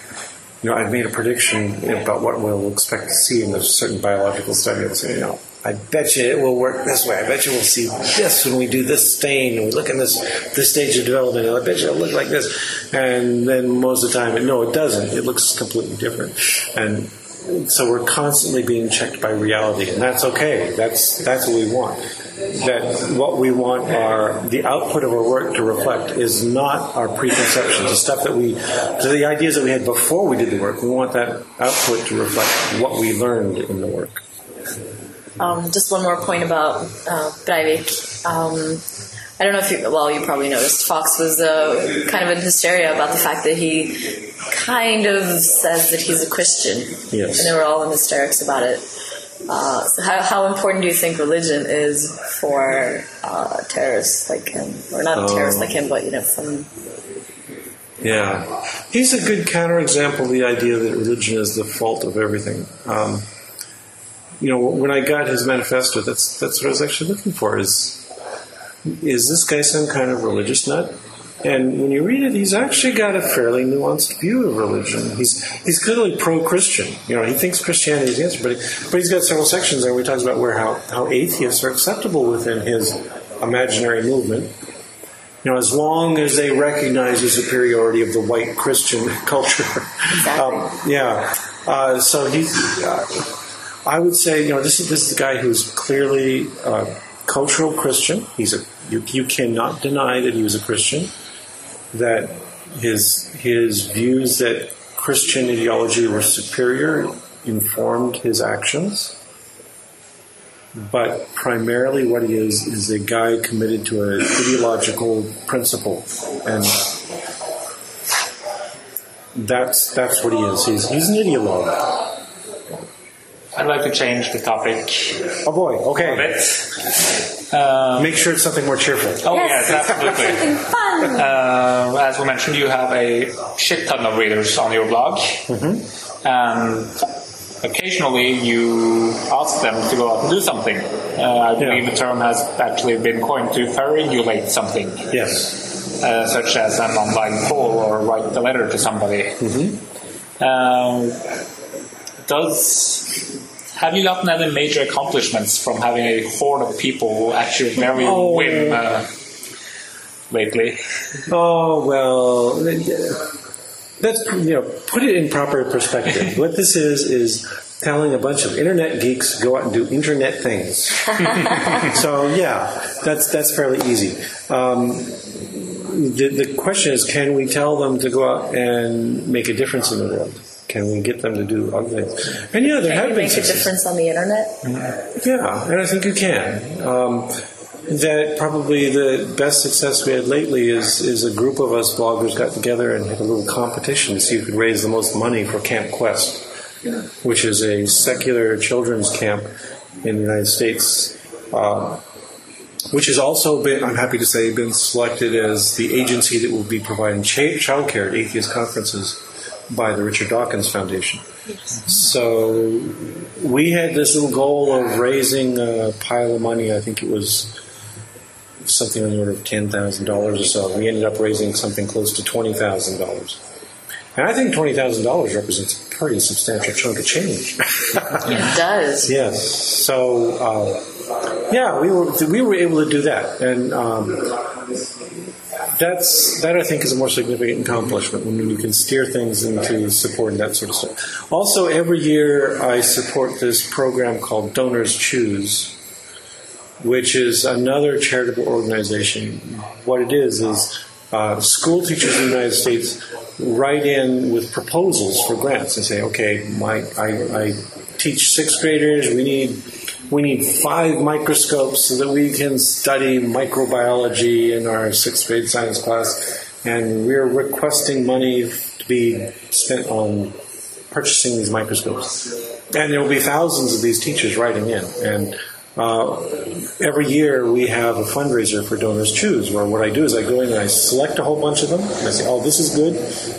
You know, I've made a prediction about what we'll expect to see in a certain biological study. I'll say, you know, I bet you it will work this way. I bet you we'll see this when we do this stain and we look at this this stage of development. And I bet you it'll look like this. And then most of the time, no, it doesn't. It looks completely different. And so we're constantly being checked by reality, and that's okay. That's that's what we want. That what we want are the output of our work to reflect is not our preconceptions, the stuff that we, the ideas that we had before we did the work. We want that output to reflect what we learned in the work. Um, just one more point about uh, Breivik. Um, I don't know if you, well, you probably noticed Fox was uh, kind of in hysteria about the fact that he kind of says that he's a Christian. Yes. And they were all in hysterics about it. Uh, so how, how important do you think religion is for uh, terrorists like him? Or not Oh. terrorists like him, but, you know, from. Yeah, he's a good counterexample of the idea that religion is the fault of everything. Um, you know, when I got his manifesto, that's that's what I was actually looking for. Is is this guy some kind of religious nut? And when you read it, he's actually got a fairly nuanced view of religion. He's he's clearly pro-Christian. You know, he thinks Christianity is the answer, but he, but he's got several sections there where he talks about where how, how atheists are acceptable within his imaginary movement. You know, as long as they recognize the superiority of the white Christian culture. Um, yeah. Uh, so he's. Uh, I would say, you know, this is this is the guy who's clearly uh, cultural Christian. He's a you, you cannot deny that he was a Christian. That his his views that Christian ideology were superior informed his actions. But primarily, what he is is a guy committed to an ideological principle, and that's that's what he is. He's he's an ideologue. I'd like to change the topic Oh boy, a okay. bit. Uh, Make sure it's something more cheerful. oh yes, absolutely. Something fun! Uh, as we mentioned, you have a shit ton of readers on your blog, and occasionally you ask them to go out and do something. Uh, I believe Yeah. the term has actually been coined to pharyngulate something, Yes. uh, such as an online poll or write a letter to somebody. Um, does have you gotten any major accomplishments from having a horde of people who actually very Oh. whim uh, lately? Oh well, that's you know put it in proper perspective. what this is is telling a bunch of internet geeks to go out and do internet things. so yeah, that's that's fairly easy. Um, the, the question is, can we tell them to go out and make a difference in the world? Can we get them to do other things? And yeah, there Can have you been make a difference on the internet? Yeah, and I think you can. Um, that probably the best success we had lately is is a group of us bloggers got together and had a little competition to see who could raise the most money for Camp Quest, which is a secular children's camp in the United States. Um, which has also been, I'm happy to say, been selected as the agency that will be providing cha- childcare at atheist conferences by the Richard Dawkins Foundation. So we had this little goal of raising a pile of money. I think it was something on the order of ten thousand dollars or so. We ended up raising something close to twenty thousand dollars. And I think twenty thousand dollars represents a pretty substantial chunk of change. It does. yes. So uh, yeah, we were we were able to do that, and um, that's that I think is a more significant accomplishment when you can steer things into support and that sort of stuff. Also, every year I support this program called Donors Choose, which is another charitable organization. What it is is uh, school teachers in the United States write in with proposals for grants and say, okay, my I, I teach sixth graders. We need we need five microscopes so that we can study microbiology in our sixth grade science class, and we're requesting money to be spent on purchasing these microscopes. And there will be thousands of these teachers writing in, and uh, every year we have a fundraiser for Donors Choose, where what I do is I go in and I select a whole bunch of them, I say, "Oh, this is good."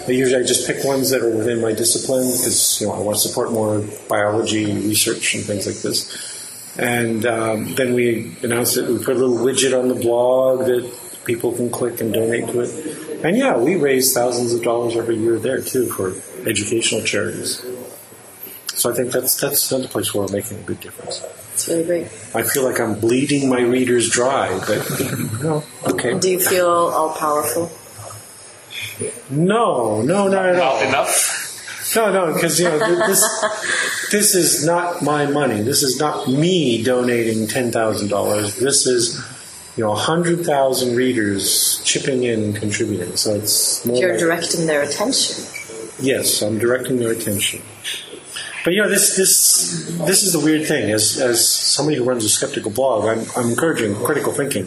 I usually I just pick ones that are within my discipline because you know I want to support more biology research and things like this. And um, then we announce it. We put a little widget on the blog that people can click and donate to it. And yeah, we raise thousands of dollars every year there too for educational charities. So I think that's that's another place where we're making a big difference. It's really great. I feel like I'm bleeding my readers dry, but no, okay. Do you feel all powerful? No, no, not at all. Enough. No, no, because you know this this is not my money. This is not me donating ten thousand dollars. This is you know hundred thousand readers chipping in and contributing. So it's more. You're like- directing their attention. yes, I'm directing their attention. But you know, this this this is the weird thing. As as somebody who runs a skeptical blog, I'm, I'm encouraging critical thinking.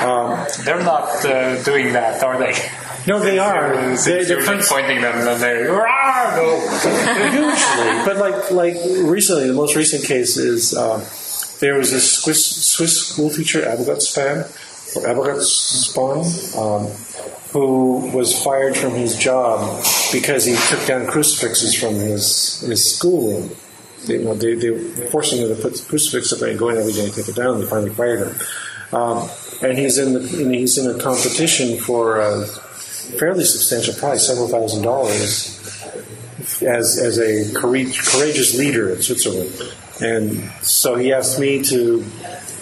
Um, They're not uh, doing that, are they? no, they are. They, they're just pointing them and they're no." usually, but like like recently, the most recent case is um, there was this Swiss Swiss school teacher, or Abgottspon, um, who was fired from his job because he took down crucifixes from his his school. They, you know, they, they were forcing him to put the crucifix up there and go in every day and take it down. They finally fired him, um, and he's in the he's in a competition for a fairly substantial prize, several thousand dollars, as as a courageous leader in Switzerland. And so he asked me to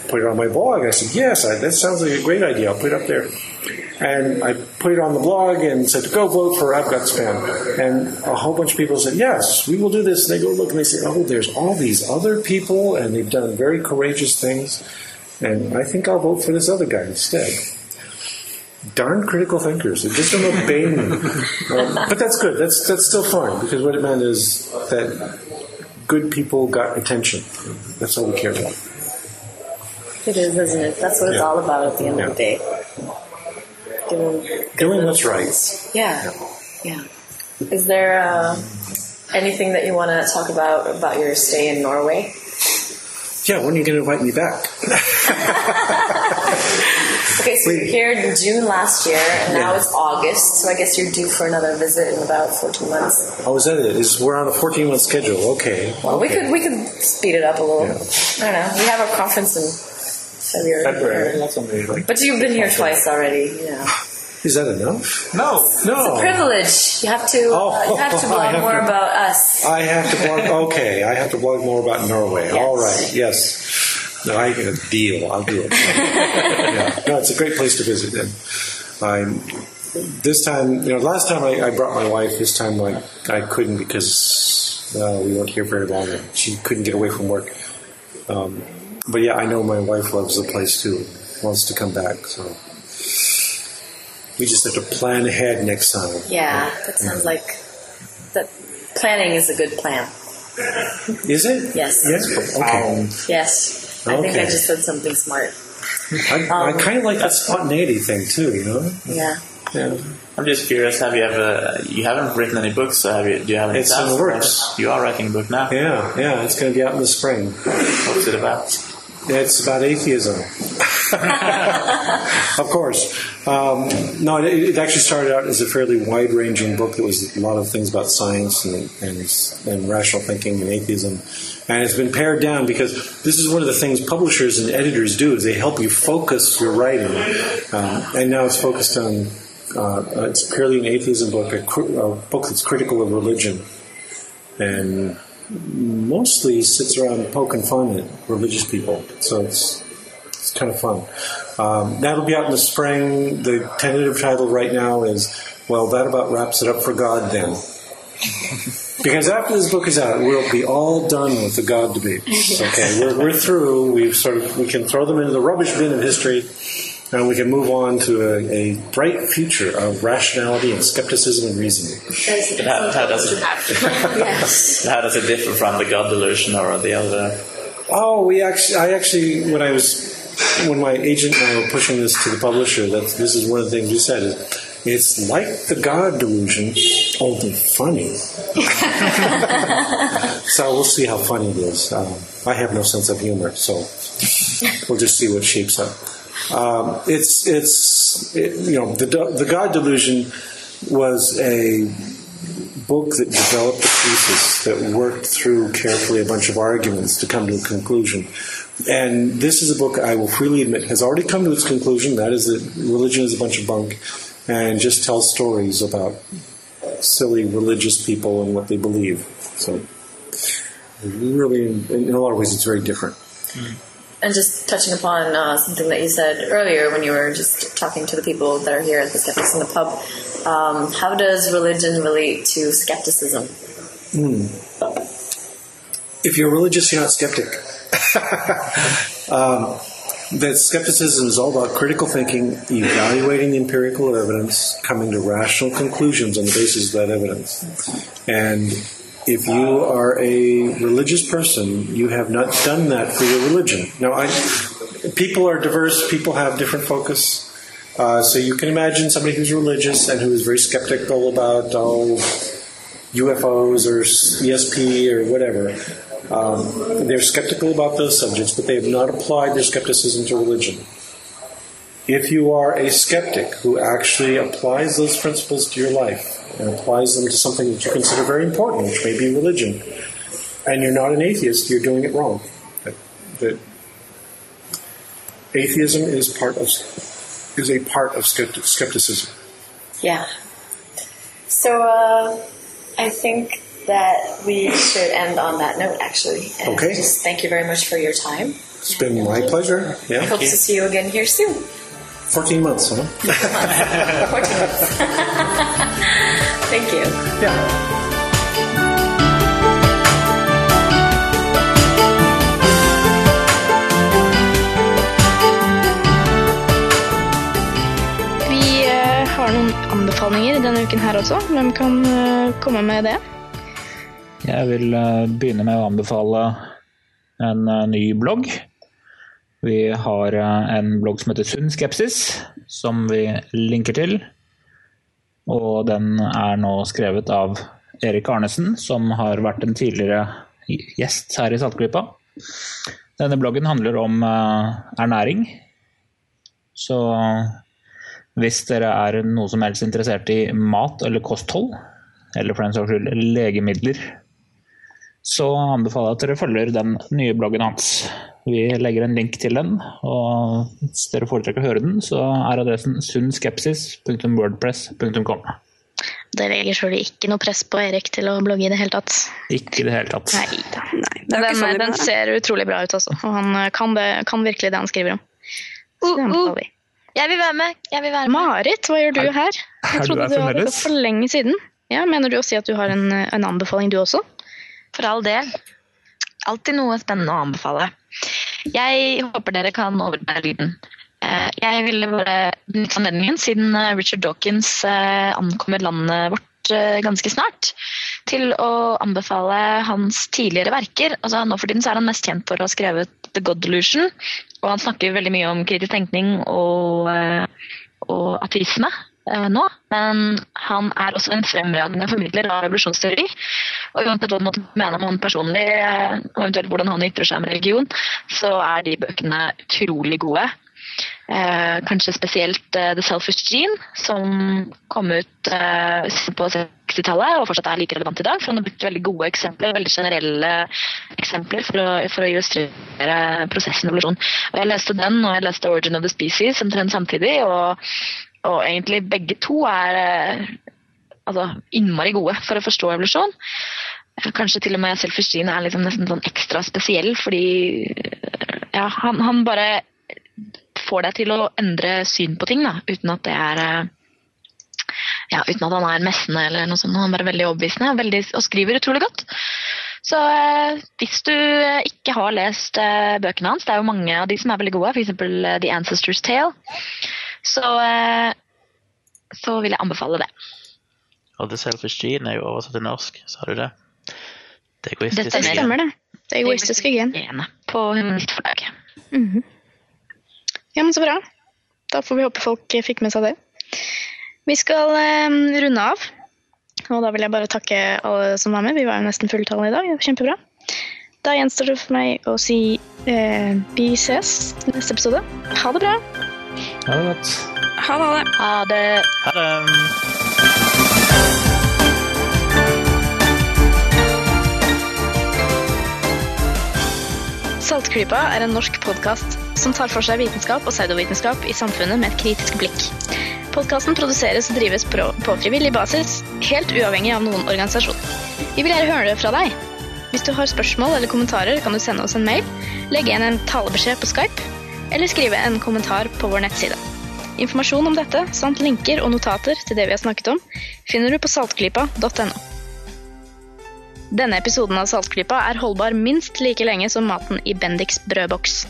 put it on my blog. I said, yes, I, that sounds like a great idea. I'll put it up there. And I put it on the blog and said, go vote for Abgottspon. And a whole bunch of people said, yes, we will do this. And they go look and they say, oh, there's all these other people and they've done very courageous things. And I think I'll vote for this other guy instead. Darn critical thinkers. They just don't obey me. Um, but that's good. That's, that's still fine because what it meant is that good people got attention. That's all we care about. It is, isn't it? That's what it's Yeah. all about at the end of the day. Doing, Doing what's right. yeah, yeah. Is there uh, anything that you want to talk about about your stay in Norway? Yeah, when are you going to invite me back? Okay, so you're here in June last year, and now it's August, so I guess you're due for another visit in about 14 months. Oh, is that it? Is we're on a 14 month schedule? Okay. Well, we could we could speed it up a little. Yeah. I don't know. We have a conference in February. February, that's only like. But you've been here twice already. You know. Is that enough? No! No. It's a privilege. You have to. Oh, uh, you have to blog have more to- about us. I have to blog. Okay, I have to blog more about Norway. Yes. All right. Yes. No, I get a deal. I'll do it. yeah. No, it's a great place to visit. And I'm this time. You know, last time I, I brought my wife. This time I I couldn't because uh, we weren't here very long. and She couldn't get away from work. Um, but yeah, I know my wife loves the place too. Wants to come back. So we just have to plan ahead next time. Yeah, that sounds like that. Planning is a good plan. Is it? Yes. Yes. Okay. Yes. I think I just said something smart. I, I Um, kind of like that spontaneity thing too. You know. Yeah. Yeah. I'm just curious. Have you ever? You haven't written any books, so have you? Do you have any? It's in the plans? works. You are writing a book now. Yeah, yeah, it's going to be out in the spring. What's it about? It's about atheism. of course. Um, no, it, it actually started out as a fairly wide ranging book that was a lot of things about science and, and, and rational thinking and atheism. And it's been pared down because this is one of the things publishers and editors do is they help you focus your writing. Um, and now it's focused on, uh, it's purely an atheism book, a, a book that's critical of religion. And mostly sits around poking fun at religious people. So it's it's kind of fun. Um, that'll be out in the spring. The tentative title right now is well, that about wraps it up for God then. Because after this book is out, we'll be all done with the God debates. Okay, we're, we're through. We've sort of we can throw them into the rubbish bin of history, and we can move on to a, a bright future of rationality and skepticism and reasoning. But how, how does it? yes. How does it differ from the God delusion or the other? Oh, we actually, I actually, when I was, when my agent and I were pushing this to the publisher, that this is one of the things we said is, it's like the God delusion, only funny. so we'll see how funny it is. Um, I have no sense of humor, so we'll just see what shapes up. Um, it's it's it, you know the the God delusion was a book that developed a thesis that worked through carefully a bunch of arguments to come to a conclusion. And this is a book I will freely admit has already come to its conclusion. That is that religion is a bunch of bunk, and just tells stories about silly religious people and what they believe. So, really, in, in a lot of ways, it's very different. And just touching upon uh, something that you said earlier when you were just talking to the people that are here at the Skeptics in the Pub, um, how does religion relate to skepticism? if you're religious, you're not skeptic. um, that skepticism is all about critical thinking, evaluating the empirical evidence, coming to rational conclusions on the basis of that evidence. And If you are a religious person, you have not done that for your religion. Now, I, people are diverse. People have different focus. Uh, so you can imagine somebody who's religious and who is very skeptical about oh, UFOs or ESP or whatever. Um, they're skeptical about those subjects, but they have not applied their skepticism to religion. If you are a skeptic who actually applies those principles to your life and applies them to something that you consider very important, which may be religion, and you're not an atheist, you're doing it wrong. That, that atheism is part of is a part of skepticism. Yeah. So uh, I think that we should end on that note, actually. And Okay. Just thank you very much for your time. It's been my pleasure. Yeah. Hope to see you again here soon. 14 months, huh? 14 months. thank you. Yeah. Vi eh, har noen anbefalinger denne uken her også. Hvem kan eh, komme med det? Jeg vil eh, begynne med å anbefale en ny blogg. Vi har eh, en blogg som heter Sunn skepsis, som vi linker til. Og den er nå skrevet av Erik Arnesen, som har vært en tidligere gjest her i Saltklypa. Denne bloggen handler om eh, ernæring. Så hvis dere er noe som helst interessert i mat eller kosthold, eller for den saks skyld legemidler, så anbefaler jeg at dere følger den nye bloggen hans. Vi legger en link til den, og hvis dere foretrekker å høre den, så er adressen sunnskepsis.wordpress.com. Det legger sjøl ikke noe press på Erik til å blogge i det hele tatt. Ikke i det hele tatt. Nei. Nei, det er Den, ikke sånn den ser utrolig bra ut, altså. Og han eh, kan, det, kan virkelig det han skriver om. Så det Uh, uh. anbefaler vi. Jeg vil være med. Jeg vil være med. Marit, hva gjør du her? Jeg du trodde du hadde gått for lenge siden. Ja, Mener du å si at du har en, en anbefaling, du også? For all del. Alltid noe spennende å anbefale. Jeg håper dere kan overbære lyden. Eh, Jeg ville bare benytte anledningen, siden eh, Richard Dawkins eh, ankommer landet vårt ganske snart, til å anbefale hans tidligere verker. Altså, nå for tiden er han mest kjent for å ha skrevet The God Delusion, og han snakker veldig mye om kritisk tenkning og, og ateisme nå. Men han er også en fremragende formidler av revolusjonsteori. Og uansett hva man måtte mene om han personlig, eh, og eventuelt hvordan han ytrer seg om religion, så er de bøkene utrolig gode. Eh, kanskje spesielt eh, The Selfish Gene, som kom ut eh, på 60-tallet og fortsatt er like relevant i dag. For han har brukt veldig gode eksempler, veldig generelle eksempler for å, for å illustrere prosessen evolusjon. Og jeg leste den, og jeg leste Origin of the Species omtrent samtidig. Og, og egentlig begge to er eh, altså, innmari gode for å forstå evolusjon. Eh, Kanskje til og med Selfish Gene er liksom nesten sånn ekstra spesiell, fordi eh, ja, han, han bare får deg til å endre syn på ting, da, uten at det er ja, uten at han er messende eller noe sånt. Han er bare veldig overbevisende og, veldig, og skriver utrolig godt. Så eh, hvis du ikke har lest eh, bøkene hans, det er jo mange av de som er veldig gode, f.eks. The Ancestor's Tale, så, eh, så vil jeg anbefale det. Og The Selfish Gene er jo oversatt til norsk, sa du det? Det Det Det stemmer, det. Det egoistiske gen. Ene På Mm -hmm. Ja, men så bra. Da får vi håpe folk fikk med seg det. Vi skal eh, runde av. Og da vil jeg bare takke alle som var med. Vi var jo nesten fulltallige i dag. Det var kjempebra. Da gjenstår det for meg å si eh, vi ses neste episode. Ha det bra. Ha det godt. Ha det. ha det. Ha det. Ha det! Saltklypa er en norsk podkast som tar for seg vitenskap og pseudovitenskap i samfunnet med et kritisk blikk. Podkasten produseres og drives på på frivillig basis, helt uavhengig av noen organisasjon. Vi vil gjerne høre det fra deg. Hvis du har spørsmål eller kommentarer, kan du sende oss en mail, legge igjen en talebeskjed på Skype, eller skrive en kommentar på vår nettside. Informasjon om dette, samt linker og notater til det vi har snakket om, finner du på saltklypa.no. Denne episoden av Saltklypa er holdbar minst like lenge som maten i Bendix brødboks.